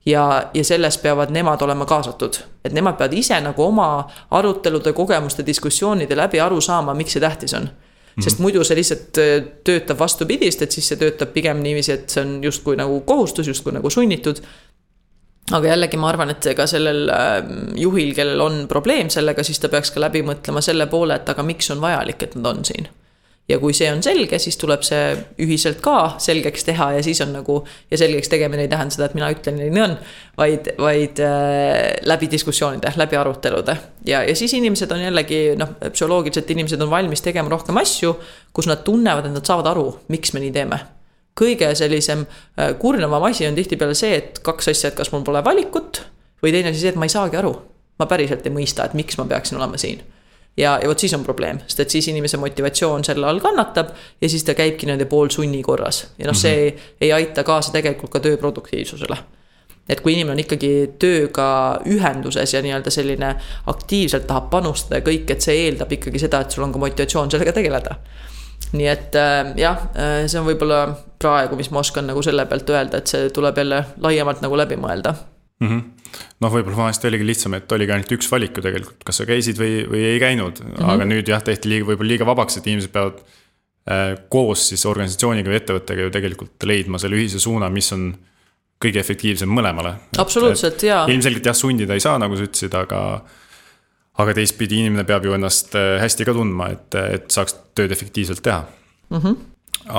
ja, ja selles peavad nemad olema kaasatud, et nemad peavad ise nagu oma arutelude, kogemuste, diskussioonide läbi aru saama, miks see tähtis on. Sest muidu see lihtsalt äh, töötab vastupidist, et siis see töötab pigem niiviisi, et see on justkui nagu kohustus, justkui nagu sunnitud aga jällegi ma arvan, et ega sellel ähm, juhil, kellel on probleem sellega, siis ta peaks ka läbi mõtlema selle poole, et aga miks on vajalik, et nad on siin. ja kui see on selge, siis tuleb see ühiselt ka selgeks teha ja siis on nagu. ja selgeks tegemine ei tähenda seda, et mina ütlen nii on. vaid, vaid äh, läbi diskussioonide, läbi arutelude. ja, ja siis inimesed on jällegi noh, psühholoogiliselt inimesed on valmis tegema rohkem asju. kus nad tunnevad, et nad saavad aru, miks me nii teeme kõige sellisem äh, kurnavam asi on tihtipeale see, et kaks asja, et kas mul pole valikut või teine asi see, et ma ei saagi aru. ma päriselt ei mõista, et miks ma peaksin olema siin. ja, ja vot siis on probleem, sest et siis inimese motivatsioon selle all kannatab ja siis ta käibki niimoodi poolsunni korras ja noh, see mm -hmm. ei aita kaasa tegelikult ka töö produktiivsusele et kui inimene on ikkagi tööga ühenduses ja nii-öelda selline aktiivselt tahab panustada ja kõik, et see eeldab ikkagi seda, et sul on ka motivatsioon sellega tegeleda nii et äh, jah, äh, see on võib-olla praegu, mis ma oskan nagu selle pealt öelda, et see tuleb jälle laiemalt nagu läbi mõelda mm. -hmm noh, võib-olla vanasti oligi lihtsam, et oligi ainult üks valik ju tegelikult, kas sa käisid või, või ei käinud mm, -hmm. aga nüüd jah, tehti liiga, võib-olla liiga vabaks, et inimesed peavad äh, koos siis organisatsiooniga või ettevõttega ju tegelikult leidma selle ühise suuna, mis on kõige efektiivsem mõlemale. absoluutselt, jaa. ilmselgelt jah, sundida ei saa, nagu sa ütlesid, aga aga teistpidi inimene peab ju ennast äh, hästi ka tundma, et, et saaks tööd efektiivselt teha mm. -hmm.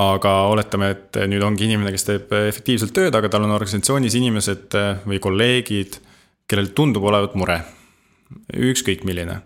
aga oletame, et nüüd ongi inimene, kes teeb efektiivselt tööd, aga tal on organisatsioonis inimesed äh, või kolleegid, kellel tundub olevat mure. ükskõik milline.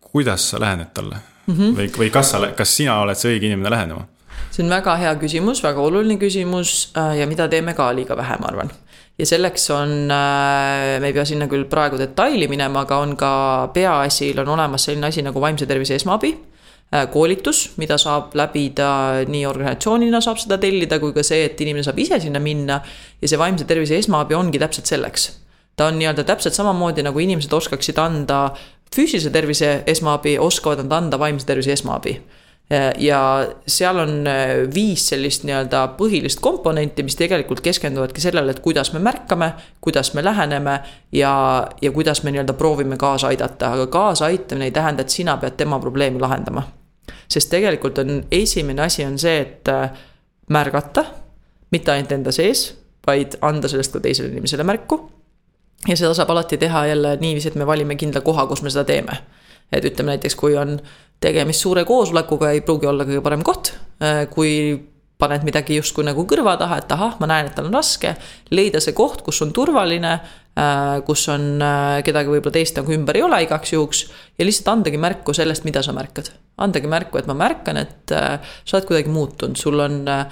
kuidas sa lähened talle mm -hmm. või, või kas sa, kas sina oled see õige inimene lähenema? see on väga hea küsimus, väga oluline küsimus äh, ja mida teeme ka liiga vähe, ma arvan ja selleks on, äh, me ei pea sinna küll praegu detaili minema, aga on ka peaasjal on olemas selline asi nagu vaimse tervise esmaabi äh, koolitus, mida saab läbida nii organisatsioonina saab seda tellida, kui ka see, et inimene saab ise sinna minna. ja see vaimse tervise esmaabi ongi täpselt selleks. ta on nii-öelda täpselt samamoodi nagu inimesed oskaksid anda füüsilise tervise esmaabi, oskavad nad anda vaimse tervise esmaabi ja seal on äh, viis sellist nii-öelda põhilist komponenti, mis tegelikult keskenduvadki sellele, et kuidas me märkame, kuidas me läheneme ja, ja kuidas me nii-öelda proovime kaasa aidata, aga kaasaaitamine ei tähenda, et sina pead tema probleemi lahendama. sest tegelikult on esimene asi on see, et äh, märgata, mitte ainult enda sees, vaid anda sellest ka teisele inimesele märku. ja seda saab alati teha jälle niiviisi, et me valime kindla koha, kus me seda teeme. et ütleme näiteks, kui on tegemist suure koosolekuga ei pruugi olla kõige parem koht, äh, kui paned midagi justkui nagu kõrva taha, et ahah, ma näen, et tal on raske. leida see koht, kus on turvaline, äh, kus on äh, kedagi võib-olla teist nagu ümber ei ole igaks juhuks. ja lihtsalt andagi märku sellest, mida sa märkad. andagi märku, et ma märkan, et sa oled kuidagi muutunud, sul on Mm,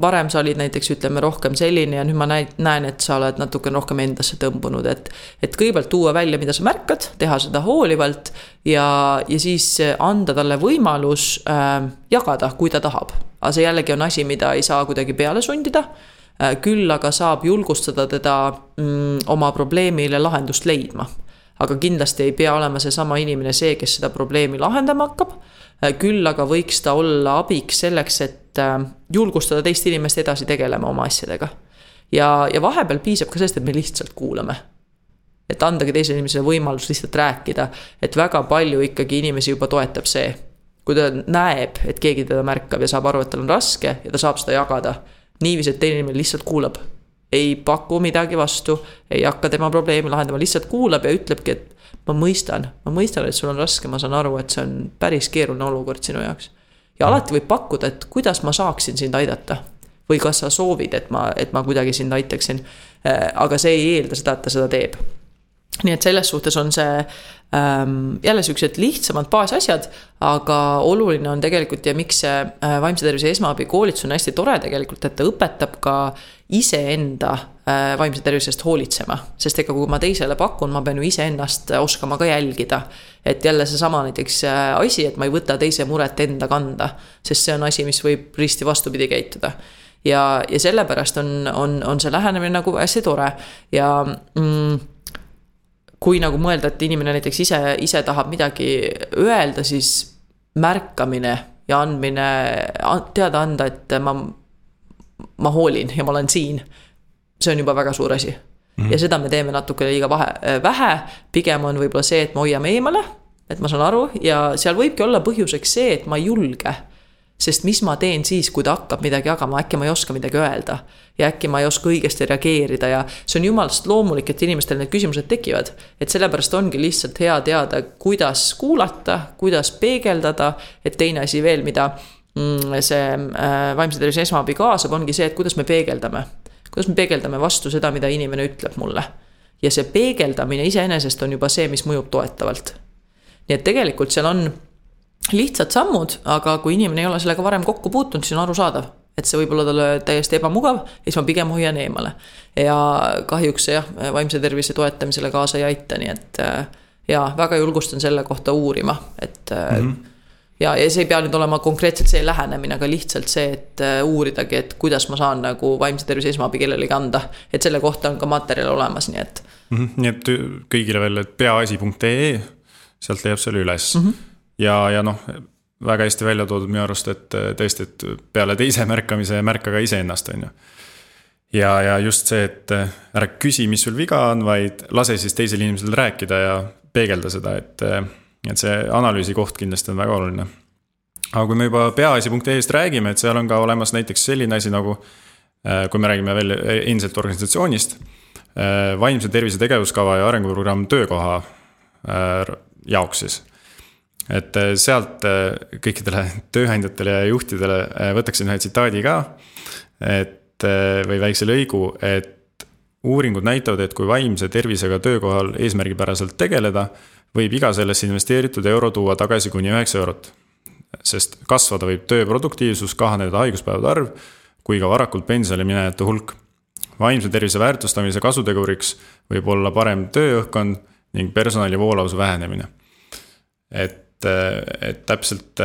varem sa olid näiteks ütleme rohkem selline ja nüüd ma näen, näen, et sa oled natuke rohkem endasse tõmbunud, et. et kõigepealt tuua välja, mida sa märkad, teha seda hoolivalt ja, ja siis anda talle võimalus äh, jagada, kui ta tahab. aga see jällegi on asi, mida ei saa kuidagi peale sundida äh,. küll aga saab julgustada teda mm, oma probleemile lahendust leidma aga kindlasti ei pea olema seesama inimene see, kes seda probleemi lahendama hakkab. Äh, küll aga võiks ta olla abiks selleks, et et äh, julgustada teist inimest edasi tegelema oma asjadega. ja, ja vahepeal piisab ka sellest, et me lihtsalt kuulame. et andagi teisele inimesele võimalus lihtsalt rääkida, et väga palju ikkagi inimesi juba toetab see. kui ta näeb, et keegi teda märkab ja saab aru, et tal on raske ja ta saab seda jagada. niiviisi, et teine inimene lihtsalt kuulab. ei paku midagi vastu, ei hakka tema probleemi lahendama, lihtsalt kuulab ja ütlebki, et ma mõistan, ma mõistan, et sul on raske, ma saan aru, et see on päris keeruline olukord sinu jaoks ja alati võib pakkuda, et kuidas ma saaksin sind aidata. või kas sa soovid, et ma, et ma kuidagi sind aitaksin. Äh, aga see ei eelda seda, et ta seda teeb. nii et selles suhtes on see ähm, jälle siuksed lihtsamad baasasjad, aga oluline on tegelikult ja miks see äh, vaimse tervise esmaabi koolitus on hästi tore tegelikult, et ta õpetab ka iseenda vaimse tervise eest hoolitsema. sest ega kui ma teisele pakun, ma pean ju iseennast oskama ka jälgida. et jälle seesama näiteks äh, asi, et ma ei võta teise muret enda kanda, sest see on asi, mis võib risti vastupidi käituda ja, ja sellepärast on, on, on see lähenemine nagu hästi tore ja mm, kui nagu mõelda, et inimene näiteks ise, ise tahab midagi öelda, siis märkamine ja andmine, teada anda, et ma ma hoolin ja ma olen siin. See on juba väga suur asi mm. -hmm. ja seda me teeme natukene liiga vahe, äh, vähe, pigem on võib-olla see, et me hoiame eemale. et ma saan aru ja seal võibki olla põhjuseks see, et ma ei julge sest mis ma teen siis, kui ta hakkab midagi jagama, äkki ma ei oska midagi öelda. ja äkki ma ei oska õigesti reageerida ja see on jumalast loomulik, et inimestel need küsimused tekivad. et sellepärast ongi lihtsalt hea teada, kuidas kuulata, kuidas peegeldada, et teine asi veel, mida Mm, see äh, vaimse tervise esmaabi kaasab, ongi see, et kuidas me peegeldame. Kuidas me peegeldame vastu seda, mida inimene ütleb mulle. ja see peegeldamine iseenesest on juba see, mis mõjub toetavalt. nii et tegelikult seal on lihtsad sammud, aga kui inimene ei ole sellega varem kokku puutunud, siis on arusaadav et see võib olla talle täiesti ebamugav siis ma pigem hoian eemale. ja kahjuks see jah, vaimse tervise toetamisele kaasa ei aita, nii et äh, ja väga julgustan selle kohta uurima, et mm. -hmm ja, ja see ei pea nüüd olema konkreetselt see lähenemine, aga lihtsalt see, et äh, uuridagi, et kuidas ma saan nagu vaimse tervise esmaabi kellelegi anda. et selle kohta on ka materjal olemas, nii et mm. -hmm, nii et kõigile veel, et peaasi.ee, sealt leiab selle üles mm. -hmm. ja, ja noh, väga hästi välja toodud minu arust, et äh, tõesti, et peale teise märkamise märka ka iseennast, on ju. ja, ja just see, et äh, ära küsi, mis sul viga on, vaid lase siis teisel inimesel rääkida ja peegelda seda, et, et see analüüsi koht kindlasti on väga oluline. aga kui me juba peaasi.ee-st räägime, et seal on ka olemas näiteks selline asi nagu, kui me räägime veel endiselt organisatsioonist, vaimse tervise tegevuskava ja arenguprogramm töökoha jaoks siis et äh, sealt äh, kõikidele tööandjatele ja juhtidele äh, võtaksin ühe tsitaadi ka. et või väikse lõigu, et uuringud näitavad, et kui vaimse tervisega töökohal eesmärgipäraselt tegeleda, võib iga sellesse investeeritud euro tuua tagasi kuni üheksa eurot. sest kasvada võib töö produktiivsus, kahaneda haiguspäevade arv kui ka varakult pensionile minejate hulk. vaimse tervise väärtustamise kasuteguriks võib olla parem tööõhkkond ning personali voolavuse vähenemine. et et, täpselt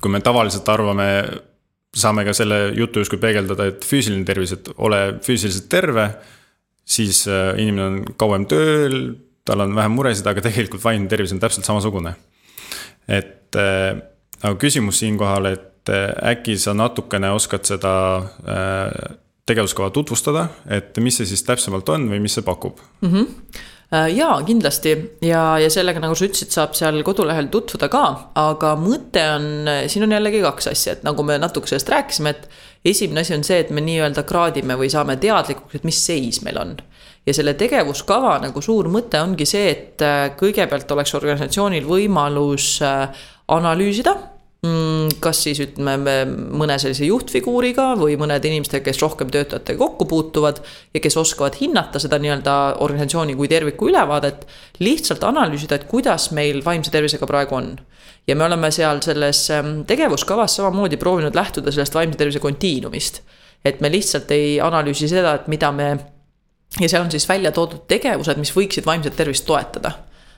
kui me tavaliselt arvame, saame ka selle jutu justkui peegeldada, et füüsiline tervis, et ole füüsiliselt terve. siis inimene on kauem tööl, tal on vähem muresid, aga tegelikult vaimne tervis on täpselt samasugune. et äh, aga küsimus siinkohal, et äh, äkki sa natukene oskad seda tegevuskava tutvustada, et mis see siis täpsemalt on või mis see pakub mm? -hmm Äh, jaa, kindlasti ja, ja sellega, nagu sa ütlesid, saab seal kodulehel tutvuda ka, aga mõte on, siin on jällegi kaks asja, et nagu me natuke sellest rääkisime, et esimene asi on see, et me nii-öelda kraadime või saame teadlikuks, et mis seis meil on. Ja selle tegevuskava nagu suur mõte ongi see, et äh, kõigepealt oleks organisatsioonil võimalus äh, analüüsida Mm, kas siis ütleme mõne sellise juhtfiguuriga või mõnede inimestega, kes rohkem töötajatega kokku puutuvad ja kes oskavad hinnata seda nii-öelda organisatsiooni kui terviku ülevaadet. lihtsalt analüüsida, et kuidas meil vaimse tervisega praegu on. ja me oleme seal selles ähm, tegevuskavas samamoodi proovinud lähtuda sellest vaimse tervise kontiinumist. et me lihtsalt ei analüüsi seda, et mida me ja seal on siis välja toodud tegevused, mis võiksid vaimset tervist toetada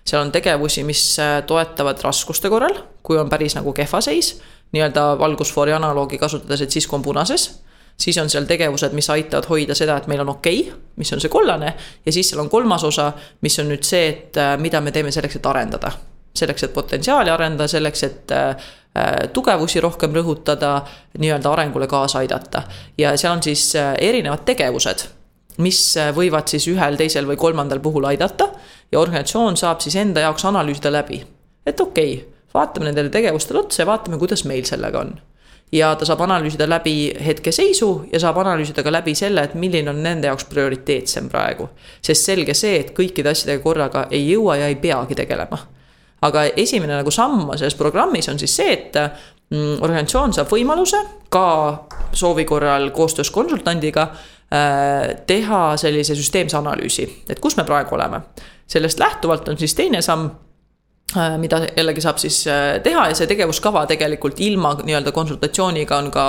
seal on tegevusi, mis äh, toetavad raskuste korral, kui on päris nagu kehva seis, nii-öelda valgusfoori analoogi kasutades, et siis kui on punases siis on seal tegevused, mis aitavad hoida seda, et meil on okei okay,, mis on see kollane. ja siis seal on kolmas osa, mis on nüüd see, et äh, mida me teeme selleks, et arendada. selleks, et potentsiaali arendada, selleks, et äh, tugevusi rohkem rõhutada, nii-öelda arengule kaasa aidata. ja seal on siis erinevad tegevused mis äh, võivad siis ühel, teisel või kolmandal puhul aidata. ja organisatsioon saab siis enda jaoks analüüsida läbi, et okei okay,, vaatame nendele tegevustele otsa ja vaatame, kuidas meil sellega on. ja ta saab analüüsida läbi hetkeseisu ja saab analüüsida ka läbi selle, et milline on nende jaoks prioriteetsem praegu. sest selge see, et kõikide asjadega korraga ei jõua ja ei peagi tegelema. aga esimene nagu samm selles programmis on siis see, et mm, organisatsioon saab võimaluse ka soovi korral koostöös konsultandiga teha sellise süsteemse analüüsi, et kus me praegu oleme. sellest lähtuvalt on siis teine samm äh, mida jällegi saab siis äh, teha ja see tegevuskava tegelikult ilma nii-öelda konsultatsiooniga on ka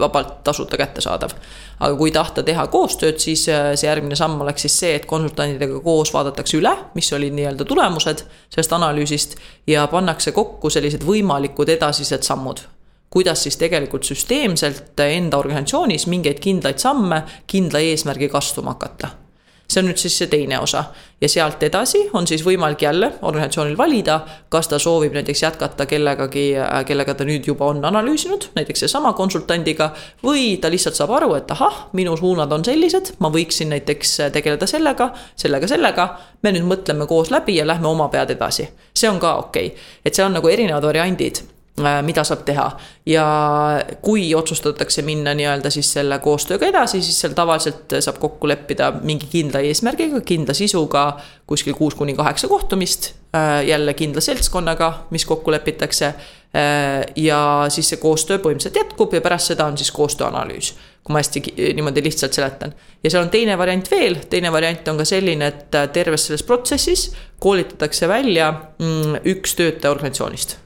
vabalt tasuta kättesaadav. aga kui tahta teha koostööd, siis see järgmine samm oleks siis see, et konsultantidega koos vaadatakse üle, mis olid nii-öelda tulemused sellest analüüsist ja pannakse kokku sellised võimalikud edasised sammud kuidas siis tegelikult süsteemselt enda organisatsioonis mingeid kindlaid samme kindla eesmärgiga astuma hakata. see on nüüd siis see teine osa ja sealt edasi on siis võimalik jälle organisatsioonil valida, kas ta soovib näiteks jätkata kellegagi, kellega ta nüüd juba on analüüsinud, näiteks seesama konsultandiga. või ta lihtsalt saab aru, et ahah, minu suunad on sellised, ma võiksin näiteks tegeleda sellega, sellega, sellega. me nüüd mõtleme koos läbi ja lähme oma pead edasi, see on ka okei okay., et seal on nagu erinevad variandid mida saab teha. ja kui otsustatakse minna nii-öelda siis selle koostööga edasi, siis seal tavaliselt saab kokku leppida mingi kindla eesmärgiga, kindla sisuga. kuskil kuus kuni kaheksa kohtumist, äh, jälle kindla seltskonnaga, mis kokku lepitakse. Äh, ja siis see koostöö põhimõtteliselt jätkub ja pärast seda on siis koostööanalüüs. kui ma hästi niimoodi lihtsalt seletan. ja seal on teine variant veel, teine variant on ka selline, et terves selles protsessis koolitatakse välja mm, üks töötaja organisatsioonist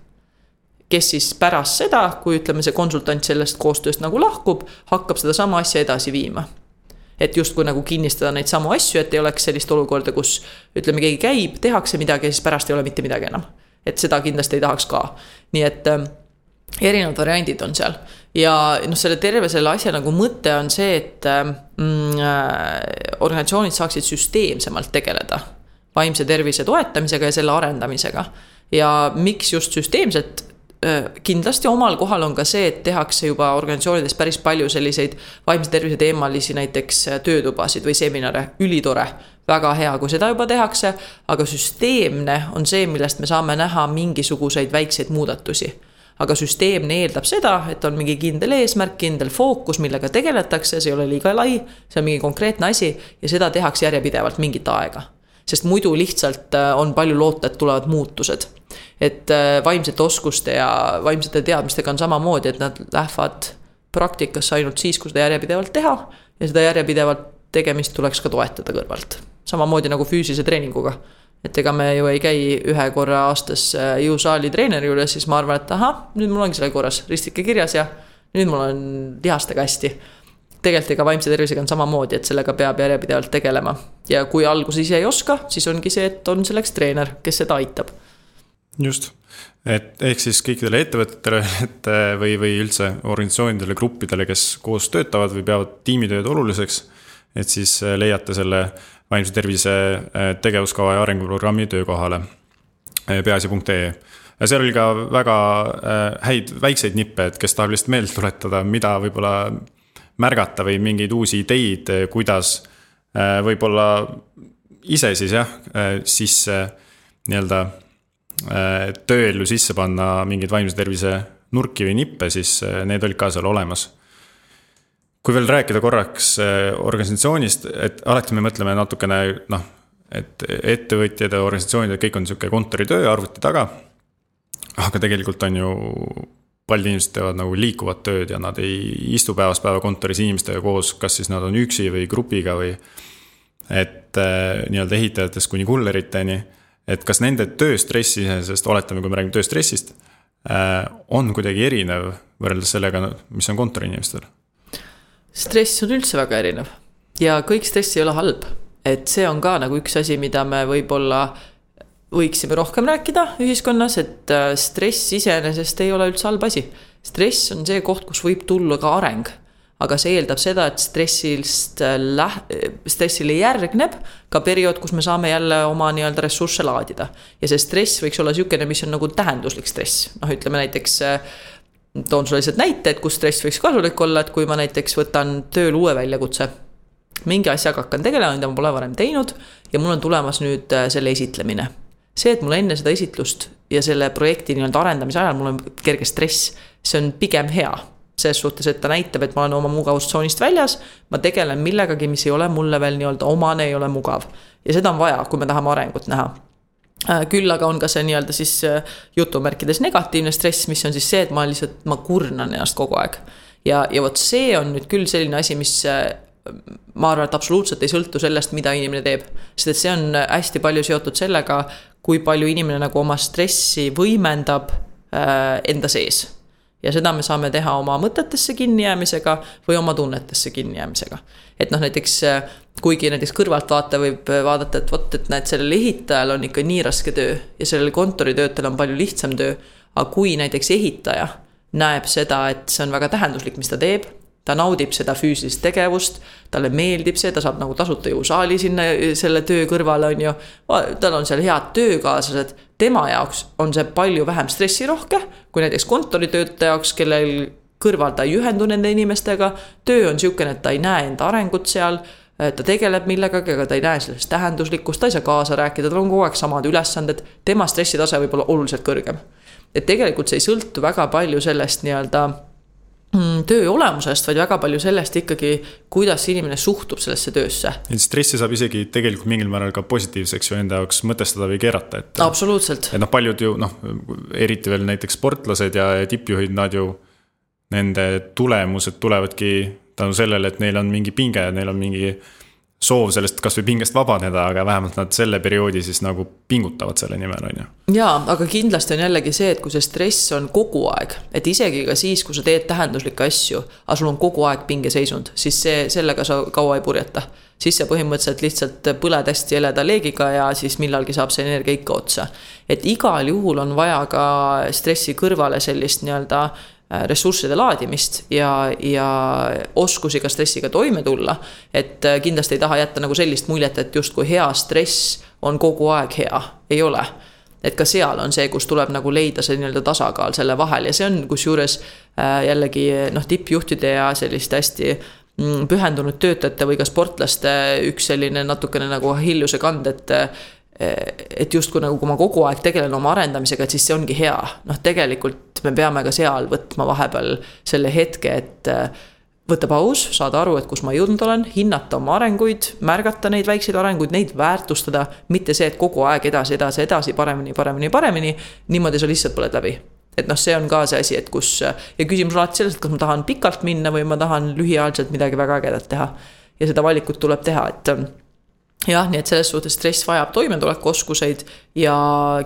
kes siis pärast seda, kui ütleme, see konsultant sellest koostööst nagu lahkub, hakkab sedasama asja edasi viima. et justkui nagu kinnistada neid samu asju, et ei oleks sellist olukorda, kus ütleme, keegi käib, tehakse midagi ja siis pärast ei ole mitte midagi enam. et seda kindlasti ei tahaks ka, nii et äh, erinevad variandid on seal ja noh, selle terve selle asja nagu mõte on see, et ähm, mm, äh, organisatsioonid saaksid süsteemsemalt tegeleda vaimse tervise toetamisega ja selle arendamisega. ja miks just süsteemselt kindlasti omal kohal on ka see, et tehakse juba organisatsioonides päris palju selliseid vaimse tervise teemalisi näiteks töötubasid või seminare, ülitore. väga hea, kui seda juba tehakse, aga süsteemne on see, millest me saame näha mingisuguseid väikseid muudatusi aga süsteemne eeldab seda, et on mingi kindel eesmärk, kindel fookus, millega tegeletakse, see ei ole liiga lai, see on mingi konkreetne asi ja seda tehakse järjepidevalt mingit aega. Sest muidu lihtsalt äh, on palju loota, et tulevad muutused. et äh, vaimsete oskuste ja vaimsete teadmistega on samamoodi, et nad lähevad praktikasse ainult siis, kui seda järjepidevalt teha ja seda järjepidevalt tegemist tuleks ka toetada kõrvalt. samamoodi nagu füüsilise treeninguga et ega me ju ei käi ühe korra aastas äh, jõusaali treeneri juures, siis ma arvan, et ahah, nüüd mul ongi sellega korras, ristike kirjas ja nüüd mul on lihastega hästi. Tegelikult ega vaimse tervisega on samamoodi, et sellega peab järjepidevalt tegelema ja kui alguses ise ei oska, siis ongi see, et on selleks treener, kes seda aitab. just, et ehk siis kõikidele ettevõtetele, et äh, või, või üldse organisatsioonidele, gruppidele, kes koos töötavad või peavad tiimitööd oluliseks. et siis äh, leiate selle vaimse tervise äh, tegevuskava ja arenguprogrammi töökohale peaasi.ee ja seal oli ka väga häid väikseid nippe, et kes tahab lihtsalt meelde tuletada, mida võib-olla märgata või mingeid uusi ideid, kuidas võib-olla ise siis jah, sisse nii-öelda tööellu sisse panna mingeid vaimse tervise nurki või nippe, siis need olid ka seal olemas kui veel rääkida korraks organisatsioonist, et alati me mõtleme natukene noh, et ettevõtjad ja organisatsioonid, kõik on sihuke kontoritöö arvuti taga. aga tegelikult on ju, paljud inimesed teevad nagu liikuvat tööd ja nad ei istu päevast päeva kontoris inimestega koos, kas siis nad on üksi või grupiga või. et äh, nii-öelda ehitajatest kuni kulleriteni, et kas nende tööstress iseenesest, oletame, kui me räägime tööstressist, äh, on kuidagi erinev võrreldes sellega, mis on kontoriinimestel stress on üldse väga erinev ja kõik stress ei ole halb. et see on ka nagu üks asi, mida me võib-olla võiksime rohkem rääkida ühiskonnas, et äh, stress iseenesest ei ole üldse halb asi. stress on see koht, kus võib tulla ka areng. aga see eeldab seda, et stressist äh, läh-, stressile järgneb ka periood, kus me saame jälle oma nii-öelda ressursse laadida. ja see stress võiks olla niisugune, mis on nagu tähenduslik stress, noh, ütleme näiteks äh, toon sulle lihtsalt näite, et kus stress võiks kasulik olla, et kui ma näiteks võtan tööle uue väljakutse. mingi asjaga hakkan tegelema, mida ma pole varem teinud ja mul on tulemas nüüd selle esitlemine. See, et mul enne seda esitlust ja selle projekti nii-öelda arendamise ajal mul on kerge stress, see on pigem hea. selles suhtes, et ta näitab, et ma olen oma mugavustsoonist väljas, ma tegelen millegagi, mis ei ole mulle veel nii-öelda omane, ei ole mugav. ja seda on vaja, kui me tahame arengut näha Äh, küll aga on ka see nii-öelda siis äh, jutumärkides negatiivne stress, mis on siis see, et ma lihtsalt, ma kurnan ennast kogu aeg. ja, ja vot see on nüüd küll selline asi, mis äh, ma arvan, et absoluutselt ei sõltu sellest, mida inimene teeb. sest et see on hästi palju seotud sellega, kui palju inimene nagu oma stressi võimendab äh, enda sees ja seda me saame teha oma mõtetesse kinnijäämisega või oma tunnetesse kinnijäämisega. et noh, näiteks kuigi näiteks kõrvaltvaataja võib vaadata, et vot, et näed, sellel ehitajal on ikka nii raske töö ja sellel kontoritöötajal on palju lihtsam töö. aga kui näiteks ehitaja näeb seda, et see on väga tähenduslik, mis ta teeb, ta naudib seda füüsilist tegevust, talle meeldib see, ta saab nagu tasuta jõusaali sinna selle töö kõrvale, on ju. tal on seal head töökaaslased, tema jaoks on see palju vähem stressirohke kui näiteks kontoritöötaja jaoks, kellel kõrval ta ei ühendu nende inimestega. töö on sihukene, et ta ei näe enda arengut seal ta tegeleb millegagi, aga ta ei näe sellest tähenduslikkust, ta ei saa kaasa rääkida, tal on kogu aeg samad ülesanded, tema stressitase võib olla oluliselt kõrgem. et tegelikult see ei sõltu väga palju sellest nii-öelda töö olemusest, vaid väga palju sellest ikkagi, kuidas inimene suhtub sellesse töösse. et stressi saab isegi tegelikult mingil määral ka positiivseks ju enda jaoks mõtestada või keerata, et. absoluutselt. et noh, paljud ju noh, eriti veel näiteks sportlased ja tippjuhid, nad ju. Nende tulemused tulevadki tänu sellele, et neil on mingi pinge, neil on mingi soov sellest kasvõi pingest vabaneda, aga vähemalt nad selle perioodi siis nagu pingutavad selle nimel, on ju. jaa, aga kindlasti on jällegi see, et kui see stress on kogu aeg, et isegi ka siis, kui sa teed tähenduslikke asju, aga sul on kogu aeg pingeseisund, siis see, sellega sa kaua ei purjeta. siis sa põhimõtteliselt lihtsalt põled hästi heleda leegiga ja siis millalgi saab see energia ikka otsa. et igal juhul on vaja ka stressi kõrvale sellist nii-öelda ressursside laadimist ja, ja oskusi ka stressiga toime tulla. et äh, kindlasti ei taha jätta nagu sellist muljet, et justkui hea stress on kogu aeg hea, ei ole. et ka seal on see, kus tuleb nagu leida see nii-öelda tasakaal selle vahel ja see on kusjuures äh, jällegi noh, tippjuhtide ja selliste hästi mm, pühendunud töötajate või ka sportlaste üks selline natukene nagu hiljuse kand, et et justkui nagu, kui ma kogu aeg tegelen oma arendamisega, et siis see ongi hea. noh, tegelikult me peame ka seal võtma vahepeal selle hetke, et võtta paus, saada aru, et kus ma jõudnud olen, hinnata oma arenguid, märgata neid väikseid arenguid, neid väärtustada. mitte see, et kogu aeg edasi, edasi, edasi, paremini, paremini, paremini. niimoodi sa lihtsalt põled läbi. et noh, see on ka see asi, et kus ja küsimus on alati selles, et kas ma tahan pikalt minna või ma tahan lühiajaliselt midagi väga ägedat teha. ja seda valikut tuleb teha, et jah, nii et selles suhtes stress vajab toimetulekuoskuseid ja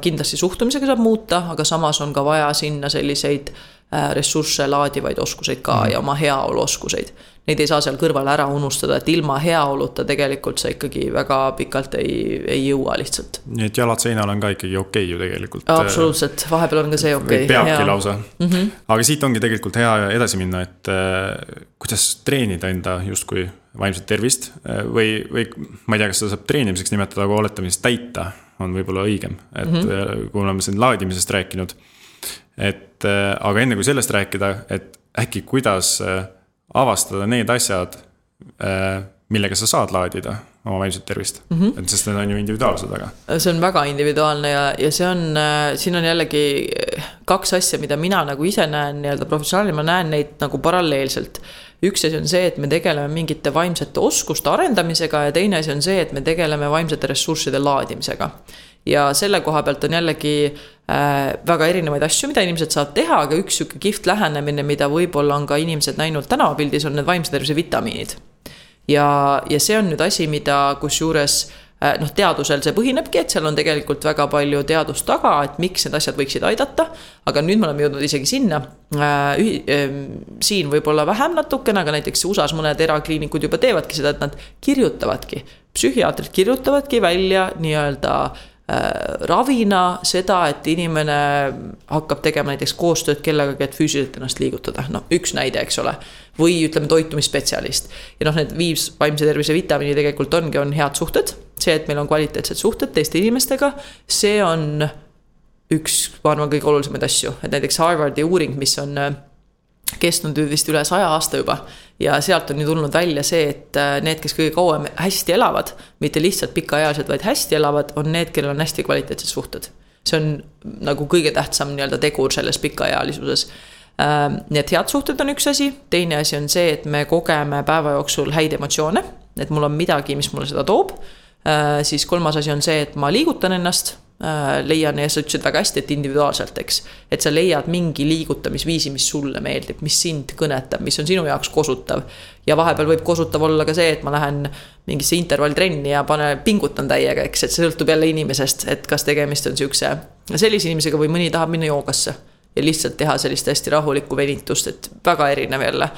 kindlasti suhtumisega saab muuta, aga samas on ka vaja sinna selliseid äh, ressursse laadivaid oskuseid ka mm. ja oma heaolu oskuseid. Neid ei saa seal kõrval ära unustada, et ilma heaoluta tegelikult sa ikkagi väga pikalt ei, ei jõua lihtsalt. nii et jalad seinal on ka ikkagi okei okay ju tegelikult. absoluutselt, vahepeal on ka see okei okay.. peabki hea. lausa mm. -hmm. aga siit ongi tegelikult hea edasi minna, et äh, kuidas treenida enda justkui vaimset tervist äh, või, või ma ei tea, kas seda saab treenimiseks nimetada, aga oletame siis täita on võib-olla õigem, et mm -hmm. kui oleme siin laadimisest rääkinud et äh, aga enne kui sellest rääkida, et äkki kuidas äh, avastada need asjad, äh, millega sa saad laadida oma vaimset tervist mm, -hmm. et sest need on ju individuaalsed väga. see on väga individuaalne ja, ja see on, siin on jällegi kaks asja, mida mina nagu ise näen nii-öelda professionaalina, ma näen neid nagu paralleelselt. üks asi on see, et me tegeleme mingite vaimsete oskuste arendamisega ja teine asi on see, et me tegeleme vaimsete ressursside laadimisega ja selle koha pealt on jällegi äh, väga erinevaid asju, mida inimesed saavad teha, aga üks sihuke kihvt lähenemine, mida võib-olla on ka inimesed näinud tänavapildis, on need vaimse tervise vitamiinid. ja, ja see on nüüd asi, mida kusjuures äh, noh, teadusel see põhinebki, et seal on tegelikult väga palju teadust taga, et miks need asjad võiksid aidata. aga nüüd me oleme jõudnud isegi sinna äh,, äh, siin võib-olla vähem natukene, aga näiteks USA-s mõned erakliinikud juba teevadki seda, et nad kirjutavadki, psühhiaatrid kirjutavadki välja nii-öelda ravina seda, et inimene hakkab tegema näiteks koostööd kellegagi, et füüsiliselt ennast liigutada, noh, üks näide, eks ole. või ütleme, toitumisspetsialist. ja noh, need viis vaimse tervise vitamiini tegelikult ongi, on head suhted. see, et meil on kvaliteetsed suhted teiste inimestega, see on üks, ma arvan, kõige olulisemaid asju, et näiteks Harvardi uuring, mis on äh, kestnud vist üle saja aasta juba. Ja sealt on ju tulnud välja see, et äh, need, kes kõige kauem hästi elavad, mitte lihtsalt pikaealised, vaid hästi elavad, on need, kellel on hästi kvaliteetsed suhted. see on nagu kõige tähtsam nii-öelda tegur selles pikaealisuses. Ähm, nii et head suhted on üks asi, teine asi on see, et me kogeme päeva jooksul häid emotsioone, et mul on midagi, mis mulle seda toob. Äh, siis kolmas asi on see, et ma liigutan ennast leian ja sa ütlesid väga hästi, et individuaalselt, eks. et sa leiad mingi liigutamisviisi, mis sulle meeldib, mis sind kõnetab, mis on sinu jaoks kosutav. ja vahepeal võib kosutav olla ka see, et ma lähen mingisse intervalltrenni ja pane, pingutan täiega, eks, et see sõltub jälle inimesest, et kas tegemist on sihukese, sellise inimesega või mõni tahab minna joogasse. ja lihtsalt teha sellist hästi rahulikku venitust, et väga erinev jälle.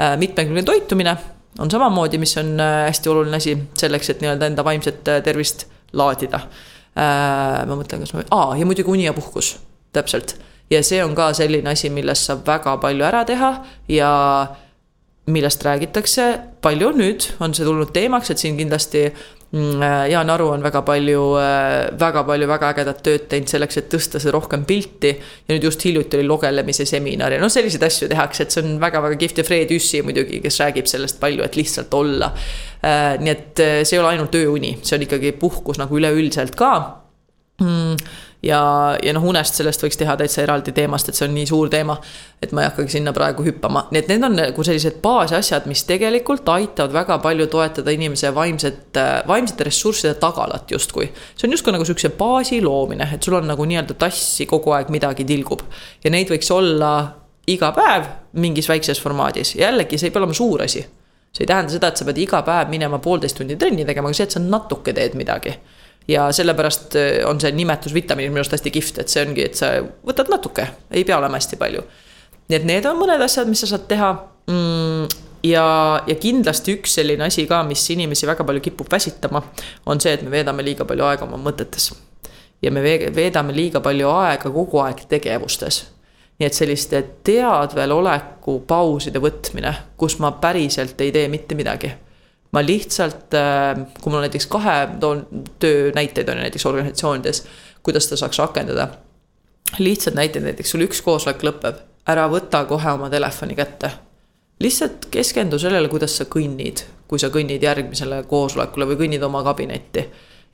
Äh, mitmekülgne toitumine on samamoodi, mis on äh, hästi oluline asi selleks, et nii-öelda enda vaimset tervist laadida Äh, ma mõtlen, kas ma, aa ja muidugi uni ja puhkus, täpselt. ja see on ka selline asi, millest saab väga palju ära teha ja millest räägitakse palju nüüd, on see tulnud teemaks, et siin kindlasti äh, Jaan Aru on väga palju, äh, väga palju väga ägedat tööd teinud selleks, et tõsta seda rohkem pilti. ja nüüd just hiljuti oli lugelemise seminar ja noh, selliseid asju tehakse, et see on väga-väga kihvt. Ja Fred Jüssi muidugi, kes räägib sellest palju, et lihtsalt olla. Äh, nii et äh, see ei ole ainult ööuni, see on ikkagi puhkus nagu üleüldiselt ka. Mm ja, ja noh, unest sellest võiks teha täitsa eraldi teemast, et see on nii suur teema. et ma ei hakkagi sinna praegu hüppama, nii et need on nagu sellised baasasjad, mis tegelikult aitavad väga palju toetada inimese vaimset, äh, vaimsete ressursside tagalat justkui. see on justkui nagu sihukese baasi loomine, et sul on nagu nii-öelda tassi kogu aeg midagi tilgub. ja neid võiks olla iga päev mingis väikses formaadis, jällegi see ei pea olema suur asi see ei tähenda seda, et sa pead iga päev minema poolteist tundi trenni tegema, aga see, et sa natuke teed midagi. Ja sellepärast äh, on see nimetus vitamiinid minu arust hästi kihvt, et see ongi, et sa võtad natuke, ei pea olema hästi palju. nii et need on mõned asjad, mis sa saad teha mm, ja, ja kindlasti üks selline asi ka, mis inimesi väga palju kipub väsitama, on see, et me veedame liiga palju aega oma mõtetes. ja me veedame liiga palju aega kogu aeg tegevustes nii et selliste teadveloleku pauside võtmine, kus ma päriselt ei tee mitte midagi. Ma lihtsalt, äh, kui mul näiteks kahe, toon töönäiteid on ju näiteks organisatsioonides, kuidas seda saaks rakendada. lihtsad näited, näiteks sul üks koosolek lõpeb, ära võta kohe oma telefoni kätte. lihtsalt keskendu sellele, kuidas sa kõnnid, kui sa kõnnid järgmisele koosolekule või kõnnid oma kabinetti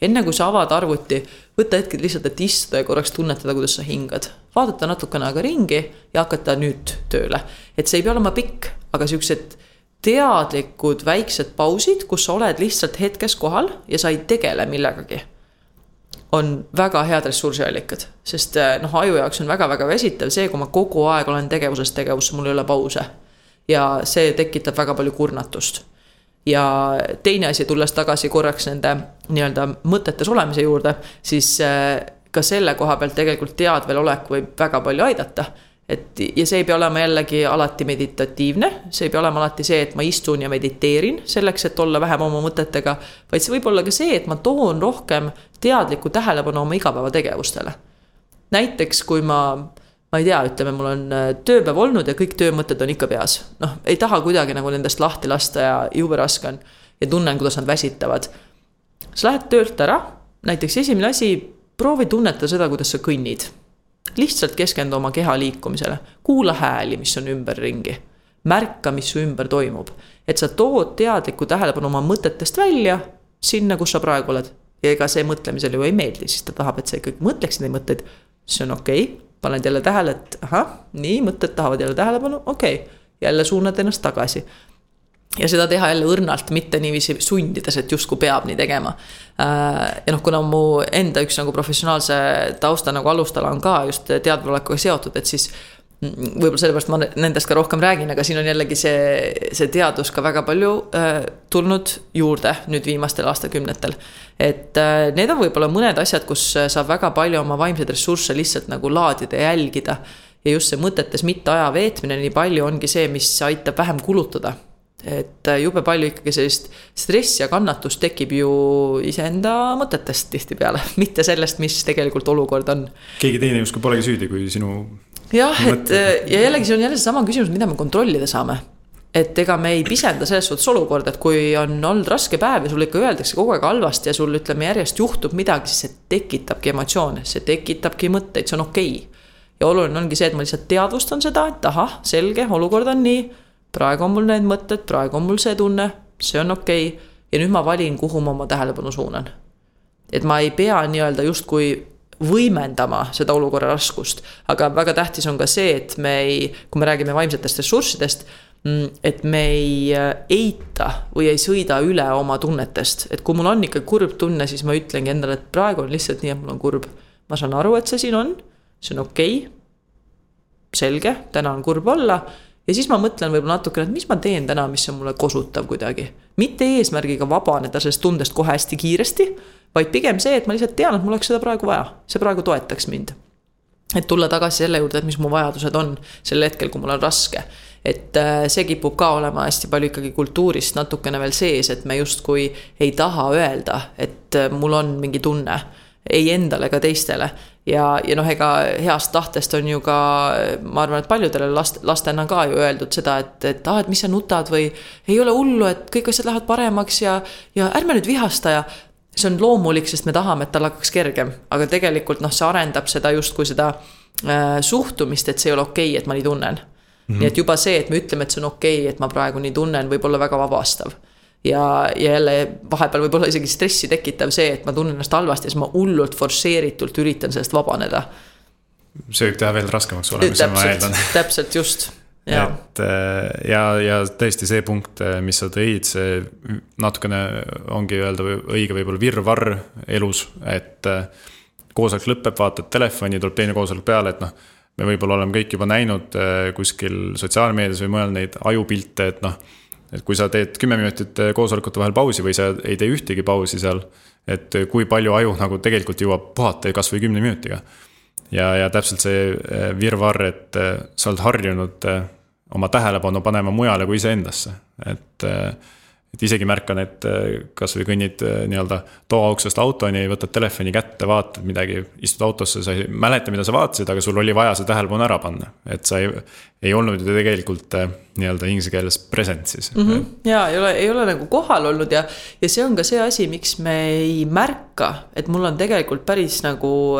enne kui sa avad arvuti, võta hetkel lihtsalt, et istuda ja korraks tunnetada, kuidas sa hingad. vaadata natukene aega ringi ja hakata nüüd tööle. et see ei pea olema pikk, aga siuksed teadlikud väiksed pausid, kus sa oled lihtsalt hetkes kohal ja sa ei tegele millegagi. on väga head ressursiallikad, sest eh, noh, aju jaoks on väga-väga väsitav see, kui ma kogu aeg olen tegevusest tegevusse, mul ei ole pause. ja see tekitab väga palju kurnatust ja teine asi, tulles tagasi korraks nende nii-öelda mõtetes olemise juurde, siis äh, ka selle koha pealt tegelikult teadvelolek võib väga palju aidata. Et ja see ei pea olema jällegi alati meditatiivne, see ei pea olema alati see, et ma istun ja mediteerin selleks, et olla vähem oma mõtetega. vaid see võib olla ka see, et ma toon rohkem teadlikku tähelepanu oma igapäevategevustele. näiteks kui ma ma ei tea, ütleme, mul on äh, tööpäev olnud ja kõik töömõtted on ikka peas. noh, ei taha kuidagi nagu nendest lahti lasta ja jube raske on. ja tunnen, kuidas nad väsitavad. sa lähed töölt ära, näiteks esimene asi, proovi tunnetada seda, kuidas sa kõnnid. Lihtsalt keskendu oma keha liikumisele, kuula hääli, mis on ümberringi. märka, mis su ümber toimub. et sa tood teadliku tähelepanu oma mõtetest välja sinna, kus sa praegu oled. ja ega see mõtlemisele ju ei meeldi, siis ta tahab, et sa ikkagi mõtleksid neid mõtteid. see on okei okay paned jälle tähele, et ahah, nii, mõtted tahavad jälle tähelepanu, okei okay., jälle suunad ennast tagasi. Ja seda teha jälle õrnalt, mitte niiviisi sundides, et justkui peab nii tegema. Äh, ja noh, kuna mu enda üks nagu professionaalse tausta nagu alustala on ka just teadvalolekuga seotud, et siis võib-olla sellepärast ma nendest ka rohkem räägin, aga siin on jällegi see, see teadus ka väga palju äh, tulnud juurde nüüd viimastel aastakümnetel. et äh, need on võib-olla mõned asjad, kus saab väga palju oma vaimseid ressursse lihtsalt nagu laadida ja jälgida. ja just see mõtetes mitte aja veetmine nii palju ongi see, mis aitab vähem kulutada. Et äh, jube palju ikkagi sellist stressi ja kannatust tekib ju iseenda mõtetest tihtipeale, mitte sellest, mis tegelikult olukord on. keegi teine justkui polegi süüdi, kui sinu jah, et äh, ja jällegi see on jälle seesama küsimus, mida me kontrollida saame. et ega me ei pisenda selles suhtes olukorda, et kui on olnud raske päev ja sulle ikka öeldakse kogu aeg halvasti ja sul ütleme järjest juhtub midagi, siis see tekitabki emotsioone, see tekitabki mõtteid, see on okei okay. ja oluline ongi see, et ma lihtsalt teadvustan seda, et ahah, selge, olukord on nii. Praegu on mul need mõtted, praegu on mul see tunne, see on okei okay. ja nüüd ma valin, kuhu ma oma tähelepanu suunan. et ma ei pea nii-öelda justkui võimendama seda olukorra raskust. aga väga tähtis on ka see, et me ei, kui me räägime vaimsetest ressurssidest, mm, et me ei äh, eita või ei sõida üle oma tunnetest, et kui mul on ikka kurb tunne, siis ma ütlengi endale, et praegu on lihtsalt nii, et mul on kurb. ma saan aru, et see siin on, see on okei okay.. selge, täna on kurb olla ja siis ma mõtlen võib-olla natukene, et mis ma teen täna, mis on mulle kosutav kuidagi. mitte eesmärgiga vabaneda sellest tundest kohe hästi kiiresti, vaid pigem see, et ma lihtsalt tean, et mul oleks seda praegu vaja, see praegu toetaks mind. et tulla tagasi selle juurde, et mis mu vajadused on sel hetkel, kui mul on raske. et äh, see kipub ka olema hästi palju ikkagi kultuurist natukene veel sees, et me justkui ei taha öelda, et äh, mul on mingi tunne ei endale ega teistele. Ja, ja noh, ega heast tahtest on ju ka, ma arvan, et paljudele last, lastena ka ju öeldud seda, et, et ah, et mis sa nutad või ei ole hullu, et kõik asjad lähevad paremaks ja, ja ärme nüüd vihasta ja see on loomulik, sest me tahame, et tal hakkaks kergem, aga tegelikult noh, see arendab seda justkui seda äh, suhtumist, et see ei ole okei okay,, et ma nii tunnen mm. -hmm. nii et juba see, et me ütleme, et see on okei okay,, et ma praegu nii tunnen, võib olla väga vabastav ja, ja jälle vahepeal võib olla isegi stressi tekitav see, et ma tunnen ennast halvasti ja siis ma hullult forsseeritult üritan sellest vabaneda. see võib teha veel raskemaks olemise, ma eeldan. täpselt, just. et äh, ja, ja tõesti see punkt, äh, mis sa tõid, see natukene ongi öelda õige võib-olla virvarr elus, et äh, koosolek lõpeb, vaatad telefoni, tuleb teine koosolek peale, et noh me võib-olla oleme kõik juba näinud kuskil sotsiaalmeedias või mujal neid ajupilte, et noh et kui sa teed kümme minutit eh, koosolekute vahel pausi või sa ei tee ühtegi pausi seal, et eh, kui palju aju nagu tegelikult jõuab puhata kasvõi kümne minutiga. ja, ja täpselt see eh, virvarr, et sa oled harjunud oma tähelepanu panema mujale kui iseendasse, et et isegi märkan, et äh, kasvõi kõnnid äh, nii-öelda toauksest autoni, võtad telefoni kätte, vaatad midagi, istud autosse, sa ei mäleta, mida sa vaatasid, aga sul oli vaja see tähelepanu ära panna. et sa ei, ei olnud ju tegelikult äh, nii-öelda inglise keeles present siis mm. -hmm. ja ei ole, ei ole nagu kohal olnud ja, ja see on ka see asi, miks me ei märka, et mul on tegelikult päris nagu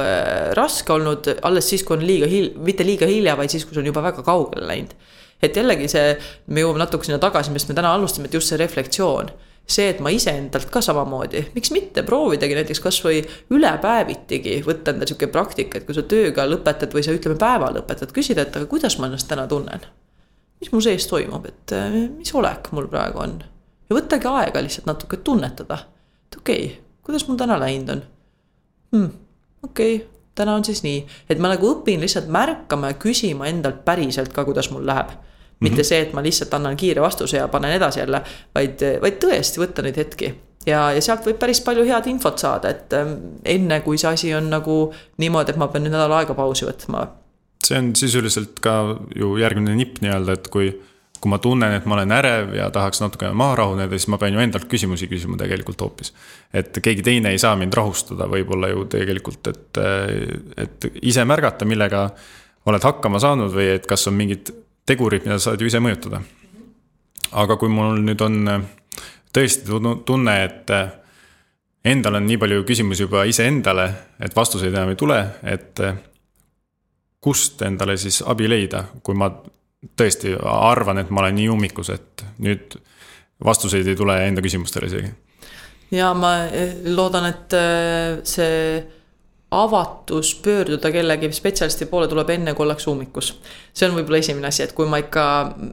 raske olnud alles siis, kui on liiga hil-, mitte liiga hilja, vaid siis, kui see on juba väga kaugele läinud et jällegi see, me jõuame natuke sinna tagasi, millest me täna alustasime, et just see reflektsioon see, et ma iseendalt ka samamoodi, miks mitte proovidagi näiteks kasvõi üle päevitigi võtta enda sihuke praktika, et kui sa tööga lõpetad või sa ütleme päeva lõpetad, küsida, et aga kuidas ma ennast täna tunnen. mis mu sees toimub, et äh, mis olek mul praegu on ja võttagi aega lihtsalt natuke tunnetada. et okei okay,, kuidas mul täna läinud on hmm,? okei okay,, täna on siis nii, et ma nagu õpin lihtsalt märkama ja küsima endalt päriselt ka, kuidas mul läheb mitte mhm. see, et ma lihtsalt annan kiire vastuse ja panen edasi jälle, vaid, vaid tõesti võtta neid hetki ja, ja sealt võib päris palju head infot saada, et ähm, enne kui see asi on nagu niimoodi, et ma pean nüüd nädal aega pausi võtma. see on sisuliselt ka ju järgmine nipp nii-öelda, et kui, kui ma tunnen, et ma olen ärev ja tahaks natukene maha rahuneda, siis ma pean ju endalt küsimusi küsima tegelikult hoopis. et keegi teine ei saa mind rahustada, võib-olla ju tegelikult, et, et ise märgata, millega oled hakkama saanud või et kas on mingid tegurid, mida sa saad ju ise mõjutada. aga kui mul nüüd on tõesti tunne, et endal on nii palju küsimusi juba iseendale, et vastuseid enam ei tule, et kust endale siis abi leida, kui ma tõesti arvan, et ma olen nii ummikus, et nüüd vastuseid ei tule enda küsimustele isegi. ja ma loodan, et see avatus pöörduda kellegi spetsialisti poole tuleb enne, kui ollakse ummikus. see on võib-olla esimene asi, et kui ma ikka,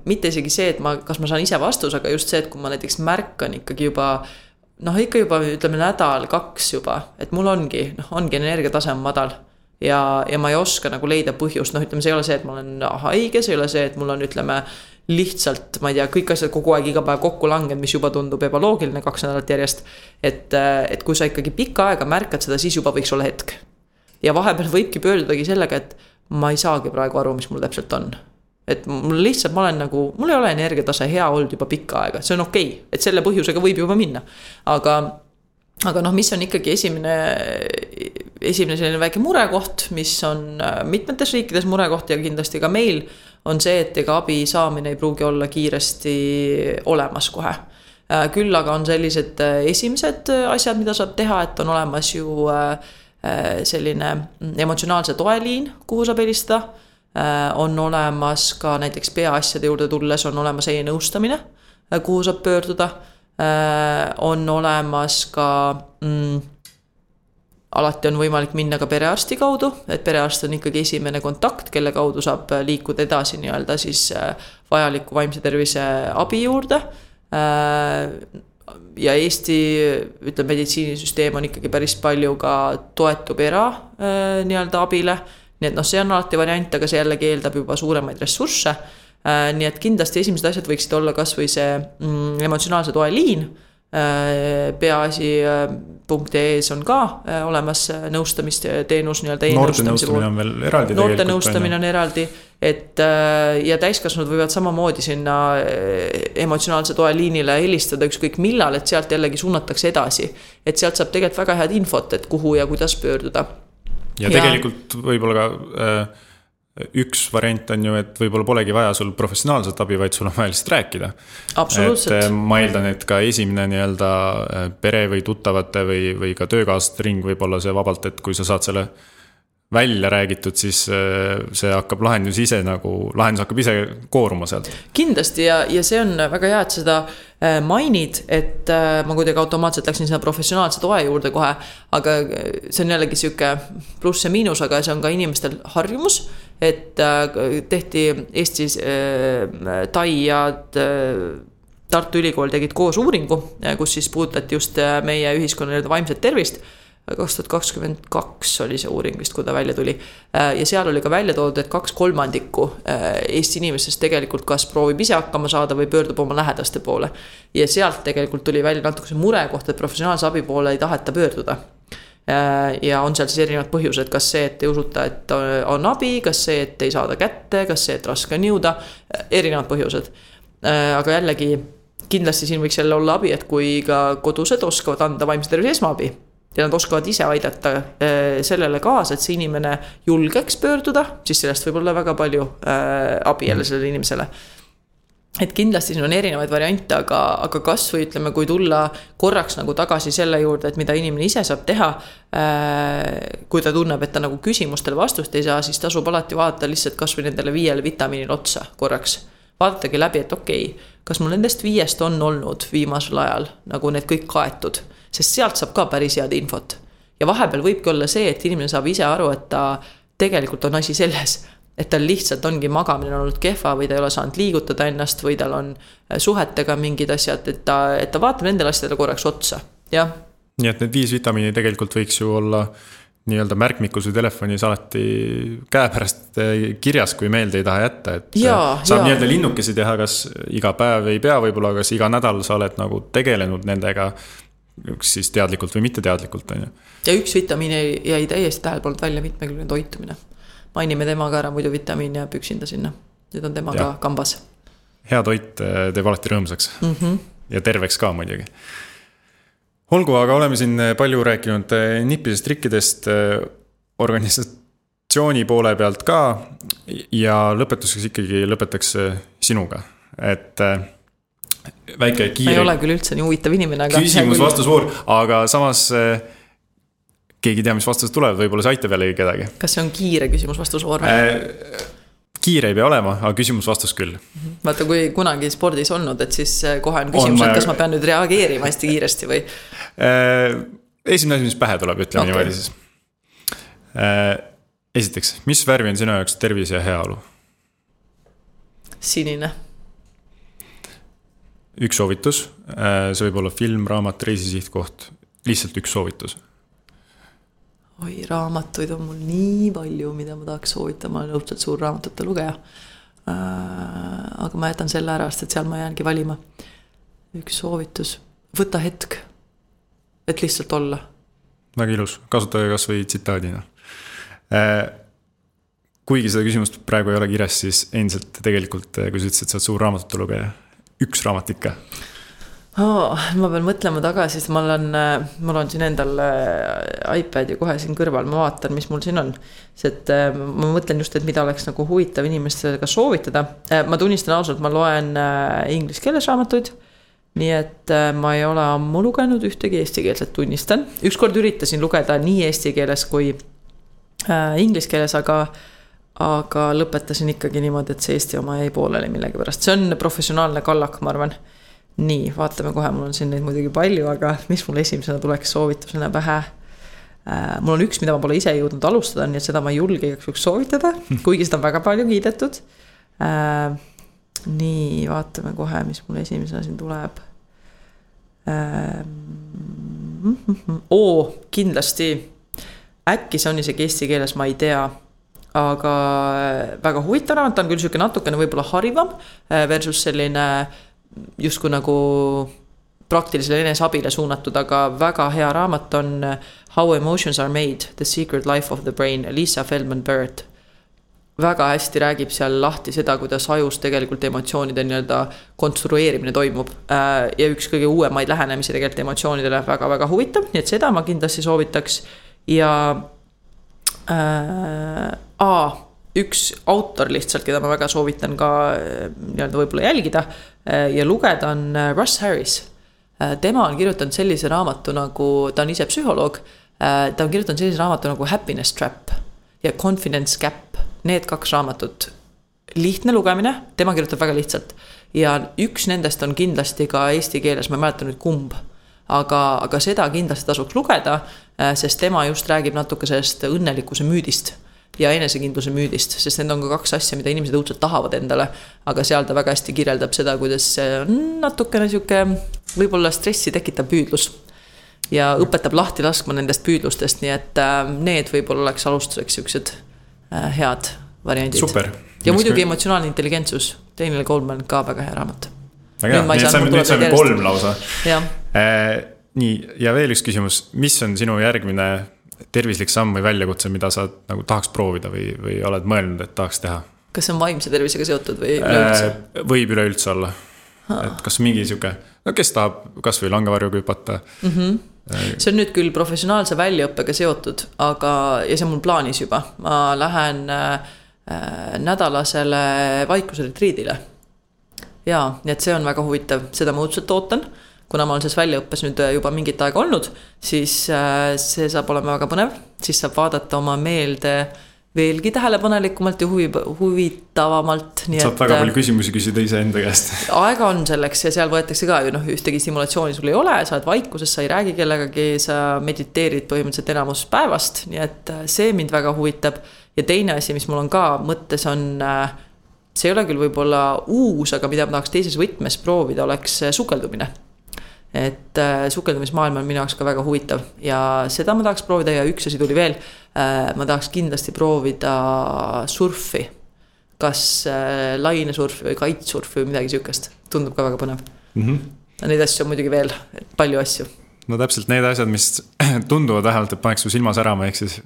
mitte isegi see, et ma, kas ma saan ise vastuse, aga just see, et kui ma näiteks märkan ikkagi juba noh, ikka juba ütleme nädal-kaks juba, et mul ongi, noh, ongi energiatase on madal. Ja, ja ma ei oska nagu leida põhjust, noh, ütleme, see ei ole see, et ma olen haige, see ei ole see, et mul on, ütleme lihtsalt, ma ei tea, kõik asjad kogu aeg iga päev kokku langenud, mis juba tundub ebaloogiline kaks nädalat järjest. et, et kui sa ikkagi pikka aega märkad seda, siis juba võiks olla hetk. ja vahepeal võibki pöördudagi sellega, et ma ei saagi praegu aru, mis mul täpselt on. et mul lihtsalt, ma olen nagu, mul ei ole energiatase hea olnud juba pikka aega, see on okei okay., et selle põhjusega võib juba minna. aga, aga noh, mis on ikkagi esimene, esimene selline väike murekoht, mis on mitmetes riikides murekoht ja kindlasti ka meil on see, et ega abi saamine ei pruugi olla kiiresti olemas kohe. Äh, küll aga on sellised äh, esimesed äh, asjad, mida saab teha, et on olemas ju selline emotsionaalse toe liin, kuhu saab helistada. on olemas ka näiteks peaasjade juurde tulles on olemas e-nõustamine, kuhu saab pöörduda. on olemas ka mm, alati on võimalik minna ka perearsti kaudu, et perearst on ikkagi esimene kontakt, kelle kaudu saab liikuda edasi nii-öelda siis äh, vajaliku vaimse tervise abi juurde. Äh, ja Eesti, ütleme, meditsiinisüsteem on ikkagi päris palju ka toetub era äh, nii-öelda abile. nii et noh, see on alati variant, aga see jällegi eeldab juba suuremaid ressursse. nii et kindlasti esimesed asjad võiksid olla kasvõi see mm, emotsionaalse toe liin peaasi.ee-s on ka äh, olemas äh, nõustamisteenus nii-öelda e-nõustamise nõustamine on veel eraldi. noorte nõustamine on eraldi, et äh, ja täiskasvanud võivad samamoodi sinna emotsionaalse toe liinile helistada ükskõik millal, et sealt jällegi suunatakse edasi. et sealt saab tegelikult väga head infot, et kuhu ja kuidas pöörduda. ja tegelikult võib-olla ka äh, üks variant on ju, et võib-olla polegi vaja sul professionaalset abi, vaid sul on vaja lihtsalt rääkida. et eh, ma eeldan, et ka esimene nii-öelda eh, pere või tuttavate või, või ka töökaaslaste ring võib olla see vabalt, et kui sa saad selle välja räägitud, siis äh, see hakkab lahendus ise nagu, lahendus hakkab ise kooruma sealt. kindlasti ja, ja see on väga hea, et seda mainid, et ma kuidagi automaatselt läksin sinna professionaalse toe juurde kohe. aga see on jällegi sihuke pluss ja miinus, aga see on ka inimestel harjumus. Et tehti Eestis Tai ja Tartu Ülikool tegid koos uuringu, kus siis puudutati just meie ühiskonna nii-öelda vaimset tervist kaks tuhat kakskümmend kaks oli see uuring vist, kui ta välja tuli. Äh, ja seal oli ka välja toodud, et kaks kolmandikku äh, Eesti inimestest tegelikult kas proovib ise hakkama saada või pöördub oma lähedaste poole. ja sealt tegelikult tuli välja natuke see murekoht, et professionaalse abi poole ei taheta pöörduda. Äh, ja on seal siis erinevad põhjused, kas see, et ei usuta, et on abi, kas see, et ei saada kätte, kas see, et raske on jõuda, erinevad põhjused. aga jällegi kindlasti siin võiks jälle olla abi, et kui ka kodused oskavad anda vaimse tervise esmaabi ja nad oskavad ise aidata äh, sellele kaasa, et see inimene julgeks pöörduda, siis sellest võib olla väga palju äh, abi jälle sellele inimesele et kindlasti siin on erinevaid variante, aga, aga kasvõi ütleme, kui tulla korraks nagu tagasi selle juurde, et mida inimene ise saab teha äh,. kui ta tunneb, et ta nagu küsimustele vastust ei saa, siis tasub alati vaadata lihtsalt kasvõi nendele viiele vitamiinile otsa korraks. vaadatagi läbi, et okei okay,, kas mul nendest viiest on olnud viimasel ajal nagu need kõik kaetud, sest sealt saab ka päris head infot. ja vahepeal võibki olla see, et inimene saab ise aru, et ta tegelikult on asi selles et tal lihtsalt ongi magamine olnud kehva või ta ei ole saanud liigutada ennast või tal on äh, suhetega mingid asjad, et ta, et ta vaatab nendele asjadele korraks otsa, jah. nii et need viis vitamiini tegelikult võiks ju olla nii-öelda märkmikus või telefonis alati käepärast äh, kirjas, kui meelde ei taha jätta, et. Äh, saab nii-öelda linnukesi teha, kas iga päev ei pea võib-olla, kas iga nädal sa oled nagu tegelenud nendega. üks siis teadlikult või mitteteadlikult, on ju. ja üks vitamiin jäi, jäi täiesti tähelepanult välja, mitmekülgne toitumine mainime tema ka ära, muidu vitamiin jääb üksinda sinna. nüüd on tema ja. ka kambas. hea toit äh, teeb alati rõõmsaks mm. -hmm. ja terveks ka muidugi. olgu, aga oleme siin palju rääkinud äh, nippidest, trikkidest, äh, organisatsiooni poole pealt ka. ja lõpetuseks ikkagi lõpetaks sinuga, et väike kiire. ei ole küll üldse nii huvitav inimene, aga. küsimus-vastusvoor, aga samas keegi ei tea, mis vastused tulevad, võib-olla see aitab jällegi kedagi. kas see on kiire küsimus-vastusvoor äh,? kiire ei pea olema, aga küsimus-vastus küll. vaata, kui kunagi spordis olnud, et siis äh, kohe on küsimus et kas ma pean nüüd reageerima hästi kiiresti või äh,? esimene asi, mis pähe tuleb, ütleme okay. niimoodi siis äh,. esiteks, mis värvi on sinu jaoks tervis ja heaolu? sinine. üks soovitus, äh, see võib olla film, raamat, reisisihtkoht, lihtsalt üks soovitus oi, raamatuid on mul nii palju, mida ma tahaks soovitada, ma olen õudselt suur raamatute lugeja äh,. aga ma jätan selle ära, sest et seal ma jäängi valima. üks soovitus, võta hetk, et lihtsalt olla. väga ilus, kasutage kasvõi tsitaadina äh,. kuigi seda küsimust praegu ei ole kirjas, siis endiselt tegelikult, kui sa ütlesid, et sa oled suur raamatute lugeja, üks raamat ikka oh,. ma pean mõtlema tagasi, sest mul on, mul on siin endal äh, iPad'i kohe siin kõrval, ma vaatan, mis mul siin on. sest äh, ma mõtlen just, et mida oleks nagu huvitav inimestele ka soovitada. Äh, ma tunnistan ausalt, ma loen inglise keeles raamatuid. nii et ma ei ole ammu lugenud ühtegi eestikeelset, tunnistan. ükskord üritasin lugeda nii eesti keeles kui inglise keeles, aga aga lõpetasin ikkagi niimoodi, et see Eesti oma jäi pooleli millegipärast, see on professionaalne kallak, ma arvan nii, vaatame kohe, mul on siin neid muidugi palju, aga mis mul esimesena tuleks soovitusena pähe äh,? mul on üks, mida ma pole ise jõudnud alustada, nii et seda ma ei julge igaks juhuks soovitada, kuigi seda on väga palju kiidetud äh,. nii, vaatame kohe, mis mul esimesena siin tuleb äh,. oo, kindlasti, äkki see on isegi eesti keeles, ma ei tea aga väga huvitav raamat, ta on küll sihuke natukene võib-olla harivam versus selline justkui nagu praktilisele eneseabile suunatud, aga väga hea raamat on uh, How emotions are made, the secret life of the brain, Liisa Feldman Barrett. väga hästi räägib seal lahti seda, kuidas ajus tegelikult emotsioonide nii-öelda konstrueerimine toimub. Uh, ja üks kõige uuemaid lähenemisi tegelikult emotsioonidele väga-väga huvitav, nii et seda ma kindlasti soovitaks. ja äh, A, üks autor lihtsalt, keda ma väga soovitan ka äh, nii-öelda võib-olla jälgida äh, ja lugeda, on äh, Russ Harris. tema on kirjutanud sellise raamatu nagu, ta on ise psühholoog. ta on kirjutanud sellise raamatu nagu Happiness Trap ja Confidence Gap, need kaks raamatut. lihtne lugemine, tema kirjutab väga lihtsalt ja üks nendest on kindlasti ka eesti keeles, ma ei mäleta nüüd kumb aga, aga seda kindlasti tasuks lugeda, sest tema just räägib natuke sellest õnnelikkuse müüdist ja enesekindluse müüdist, sest need on ka kaks asja, mida inimesed õudselt tahavad endale. aga seal ta väga hästi kirjeldab seda, kuidas see on natukene sihuke võib-olla stressi tekitav püüdlus. ja õpetab lahti laskma nendest püüdlustest, nii et äh, need võib-olla oleks alustuseks siuksed äh, head variandid. super. ja Miks muidugi me... emotsionaalne intelligentsus, Daniel Goldman ka väga hea raamat. väga hea, nii et saime, nüüd saime kolm lausa. äh, nii, ja veel üks küsimus, mis on sinu järgmine tervislik samm või väljakutse, mida sa nagu tahaks proovida või, või oled mõelnud, et tahaks teha? kas see on vaimse tervisega seotud või üleüldse äh,? võib üleüldse olla. et kas mingi sihuke, no kes tahab kasvõi langevarjuga hüpata mm. -hmm see on nüüd küll professionaalse väljaõppega seotud, aga, ja see on mul plaanis juba, ma lähen äh, nädalasele vaikusretriidile. jaa, nii et see on väga huvitav, seda ma õudselt ootan kuna ma olen selles väljaõppes nüüd juba mingit aega olnud, siis äh, see saab olema väga põnev, siis saab vaadata oma meelde veelgi tähelepanelikumalt ja huvi, huvitavamalt. saab väga palju küsimusi küsida iseenda käest. aega on selleks ja seal võetakse ka ju noh, ühtegi stimulatsiooni sul ei ole, sa oled vaikuses, sa ei räägi kellegagi, sa mediteerid põhimõtteliselt enamus päevast, nii et äh, see mind väga huvitab. ja teine asi, mis mul on ka mõttes, on äh, see ei ole küll võib-olla uus, aga mida ma tahaks teises võtmes proovida, oleks sukeldumine et äh, sukeldumismaailm on minu jaoks ka väga huvitav ja seda ma tahaks proovida ja üks asi tuli veel äh,. ma tahaks kindlasti proovida surfi. kas äh, lainesurfi või kitesurfi või midagi sihukest, tundub ka väga põnev mm. -hmm. Neid asju on muidugi veel, palju asju no täpselt need asjad, mis tunduvad vähemalt, et paneks su silma särama, ehk siis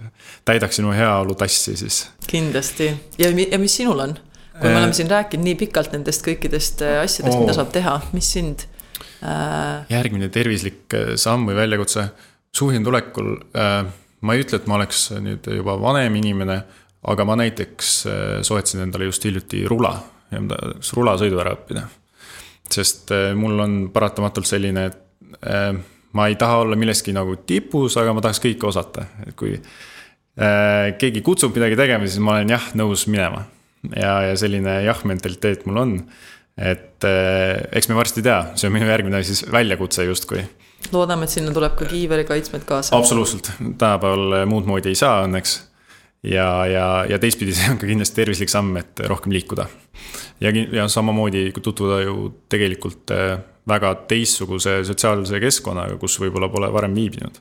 täidaks sinu heaolu tassi siis. kindlasti ja, ja mis sinul on? kui me äh. oleme siin rääkinud nii pikalt nendest kõikidest äh, asjadest oh., mida saab teha, mis sind järgmine tervislik äh, samm või väljakutse, suhin tulekul äh, ma ei ütle, et ma oleks nüüd juba vanem inimene, aga ma näiteks soetasin endale just hiljuti rula ja ma tahaks rulasõidu ära õppida. sest mul on paratamatult selline, et ma ei taha olla milleski nagu tipus, aga ma tahaks kõike osata, et kui keegi kutsub midagi tegema, siis ma olen jah, nõus minema. ja, ja selline jah mentaliteet mul on et eh, eks me varsti tea, see on minu järgmine siis väljakutse justkui. loodame, et sinna tuleb ka kiiveri kaitsmed kaasa. absoluutselt, tänapäeval muud moodi ei saa õnneks. ja, ja, ja teistpidi, see on ka kindlasti tervislik samm, et rohkem liikuda. ja, ja samamoodi tutvuda ju tegelikult eh, väga teistsuguse sotsiaalse keskkonnaga, kus võib-olla pole varem viibinud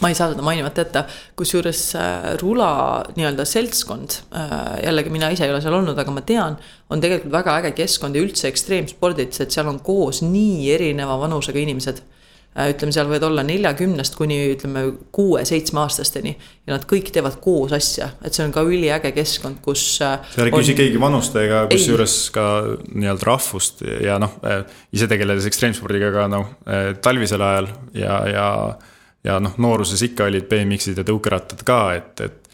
ma ei saa seda mainimata jätta, kusjuures äh, rula nii-öelda seltskond, äh, jällegi mina ise ei ole seal olnud, aga ma tean, on tegelikult väga äge keskkond ja üldse ekstreemspordid, et seal on koos nii erineva vanusega inimesed. Äh, ütleme, seal võivad olla neljakümnest kuni ütleme kuue-seitsmeaastasteni ja nad kõik teevad koos asja, et see on ka üliäge keskkond, kus. seal ei küsi keegi vanust ega kusjuures ka nii-öelda rahvust ja noh, ise tegeledes ekstreemspordiga ka noh, talvisel ajal ja, ja ja noh, nooruses ikka olid BMX-id ja tõukerattad ka, et, et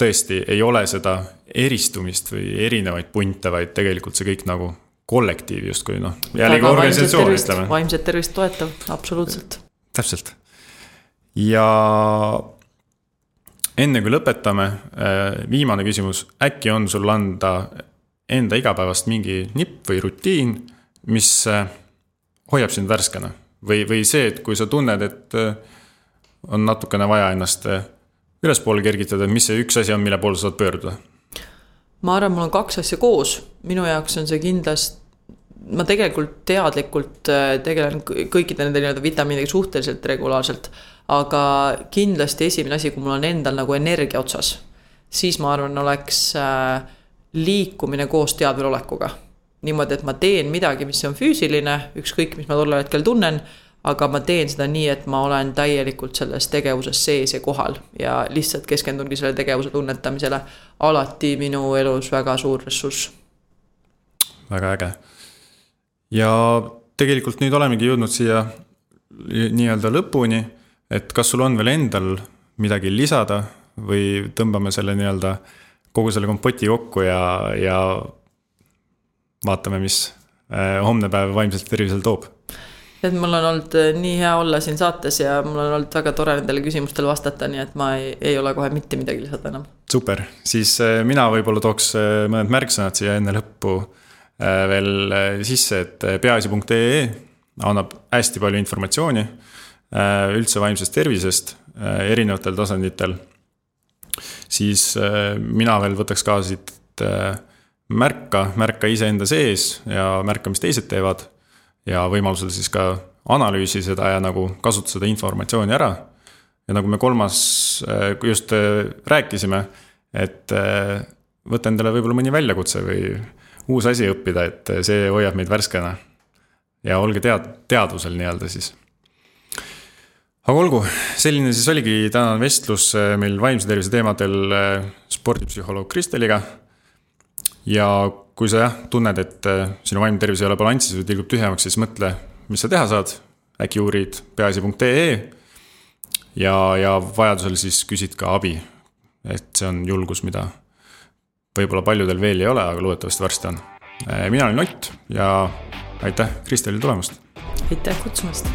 tõesti ei ole seda eristumist või erinevaid punte, vaid tegelikult see kõik nagu kollektiiv justkui noh, jällegi organisatsioon ütleme. vaimset tervist toetav, absoluutselt. täpselt. ja enne kui lõpetame, äh, viimane küsimus, äkki on sul anda enda igapäevast mingi nipp või rutiin, mis äh, hoiab sind värskena või, või see, et kui sa tunned, et äh, on natukene vaja ennast eh, ülespoole kergitada, mis see üks asi on, mille poole sa saad pöörduda? ma arvan, mul on kaks asja koos, minu jaoks on see kindlasti, ma tegelikult teadlikult eh, tegelen kõikide nende nii-öelda vitamiinidega suhteliselt regulaarselt. aga kindlasti esimene asi, kui mul on endal nagu energia otsas, siis ma arvan, oleks eh, liikumine koos teadvelolekuga. niimoodi, et ma teen midagi, mis on füüsiline, ükskõik, mis ma tollel hetkel tunnen aga ma teen seda nii, et ma olen täielikult selles tegevuses sees ja kohal ja lihtsalt keskendungi selle tegevuse tunnetamisele. alati minu elus väga suur ressurss. väga äge. ja tegelikult nüüd olemegi jõudnud siia nii-öelda lõpuni, et kas sul on veel endal midagi lisada või tõmbame selle nii-öelda kogu selle kompoti kokku ja, ja vaatame, mis eh, homne päev vaimselt tervisele toob et mul on olnud äh, nii hea olla siin saates ja mul on olnud väga tore nendele küsimustele vastata, nii et ma ei, ei ole kohe mitte midagi lisada enam. super, siis äh, mina võib-olla tooks äh, mõned märksõnad siia enne lõppu veel sisse, et peaasi.ee annab hästi palju informatsiooni üldse vaimsest tervisest erinevatel tasanditel. siis mina veel võtaks ka siit märka, märka iseenda sees ja märka, mis teised teevad ja võimalusel siis ka analüüsi seda ja nagu kasuta seda informatsiooni ära. ja nagu me kolmas äh, just äh, rääkisime, et äh, võtta endale võib-olla mõni väljakutse või uus asi õppida, et see hoiab meid värskena. ja olge tead-, teadvusel nii-öelda siis. aga olgu, selline siis oligi tänane vestlus meil vaimse tervise teemadel spordipsühholoog Kristeliga. ja kui sa jah, tunned, et sinu vaimne tervis ei ole balansis või tilgub tühjemaks, siis mõtle, mis sa teha saad. äkki uurid peaasi.ee ja, ja vajadusel siis küsid ka abi. et see on julgus, mida võib-olla paljudel veel ei ole, aga loodetavasti varsti on. mina olen Ott ja aitäh Kristelile tulemast. aitäh kutsumast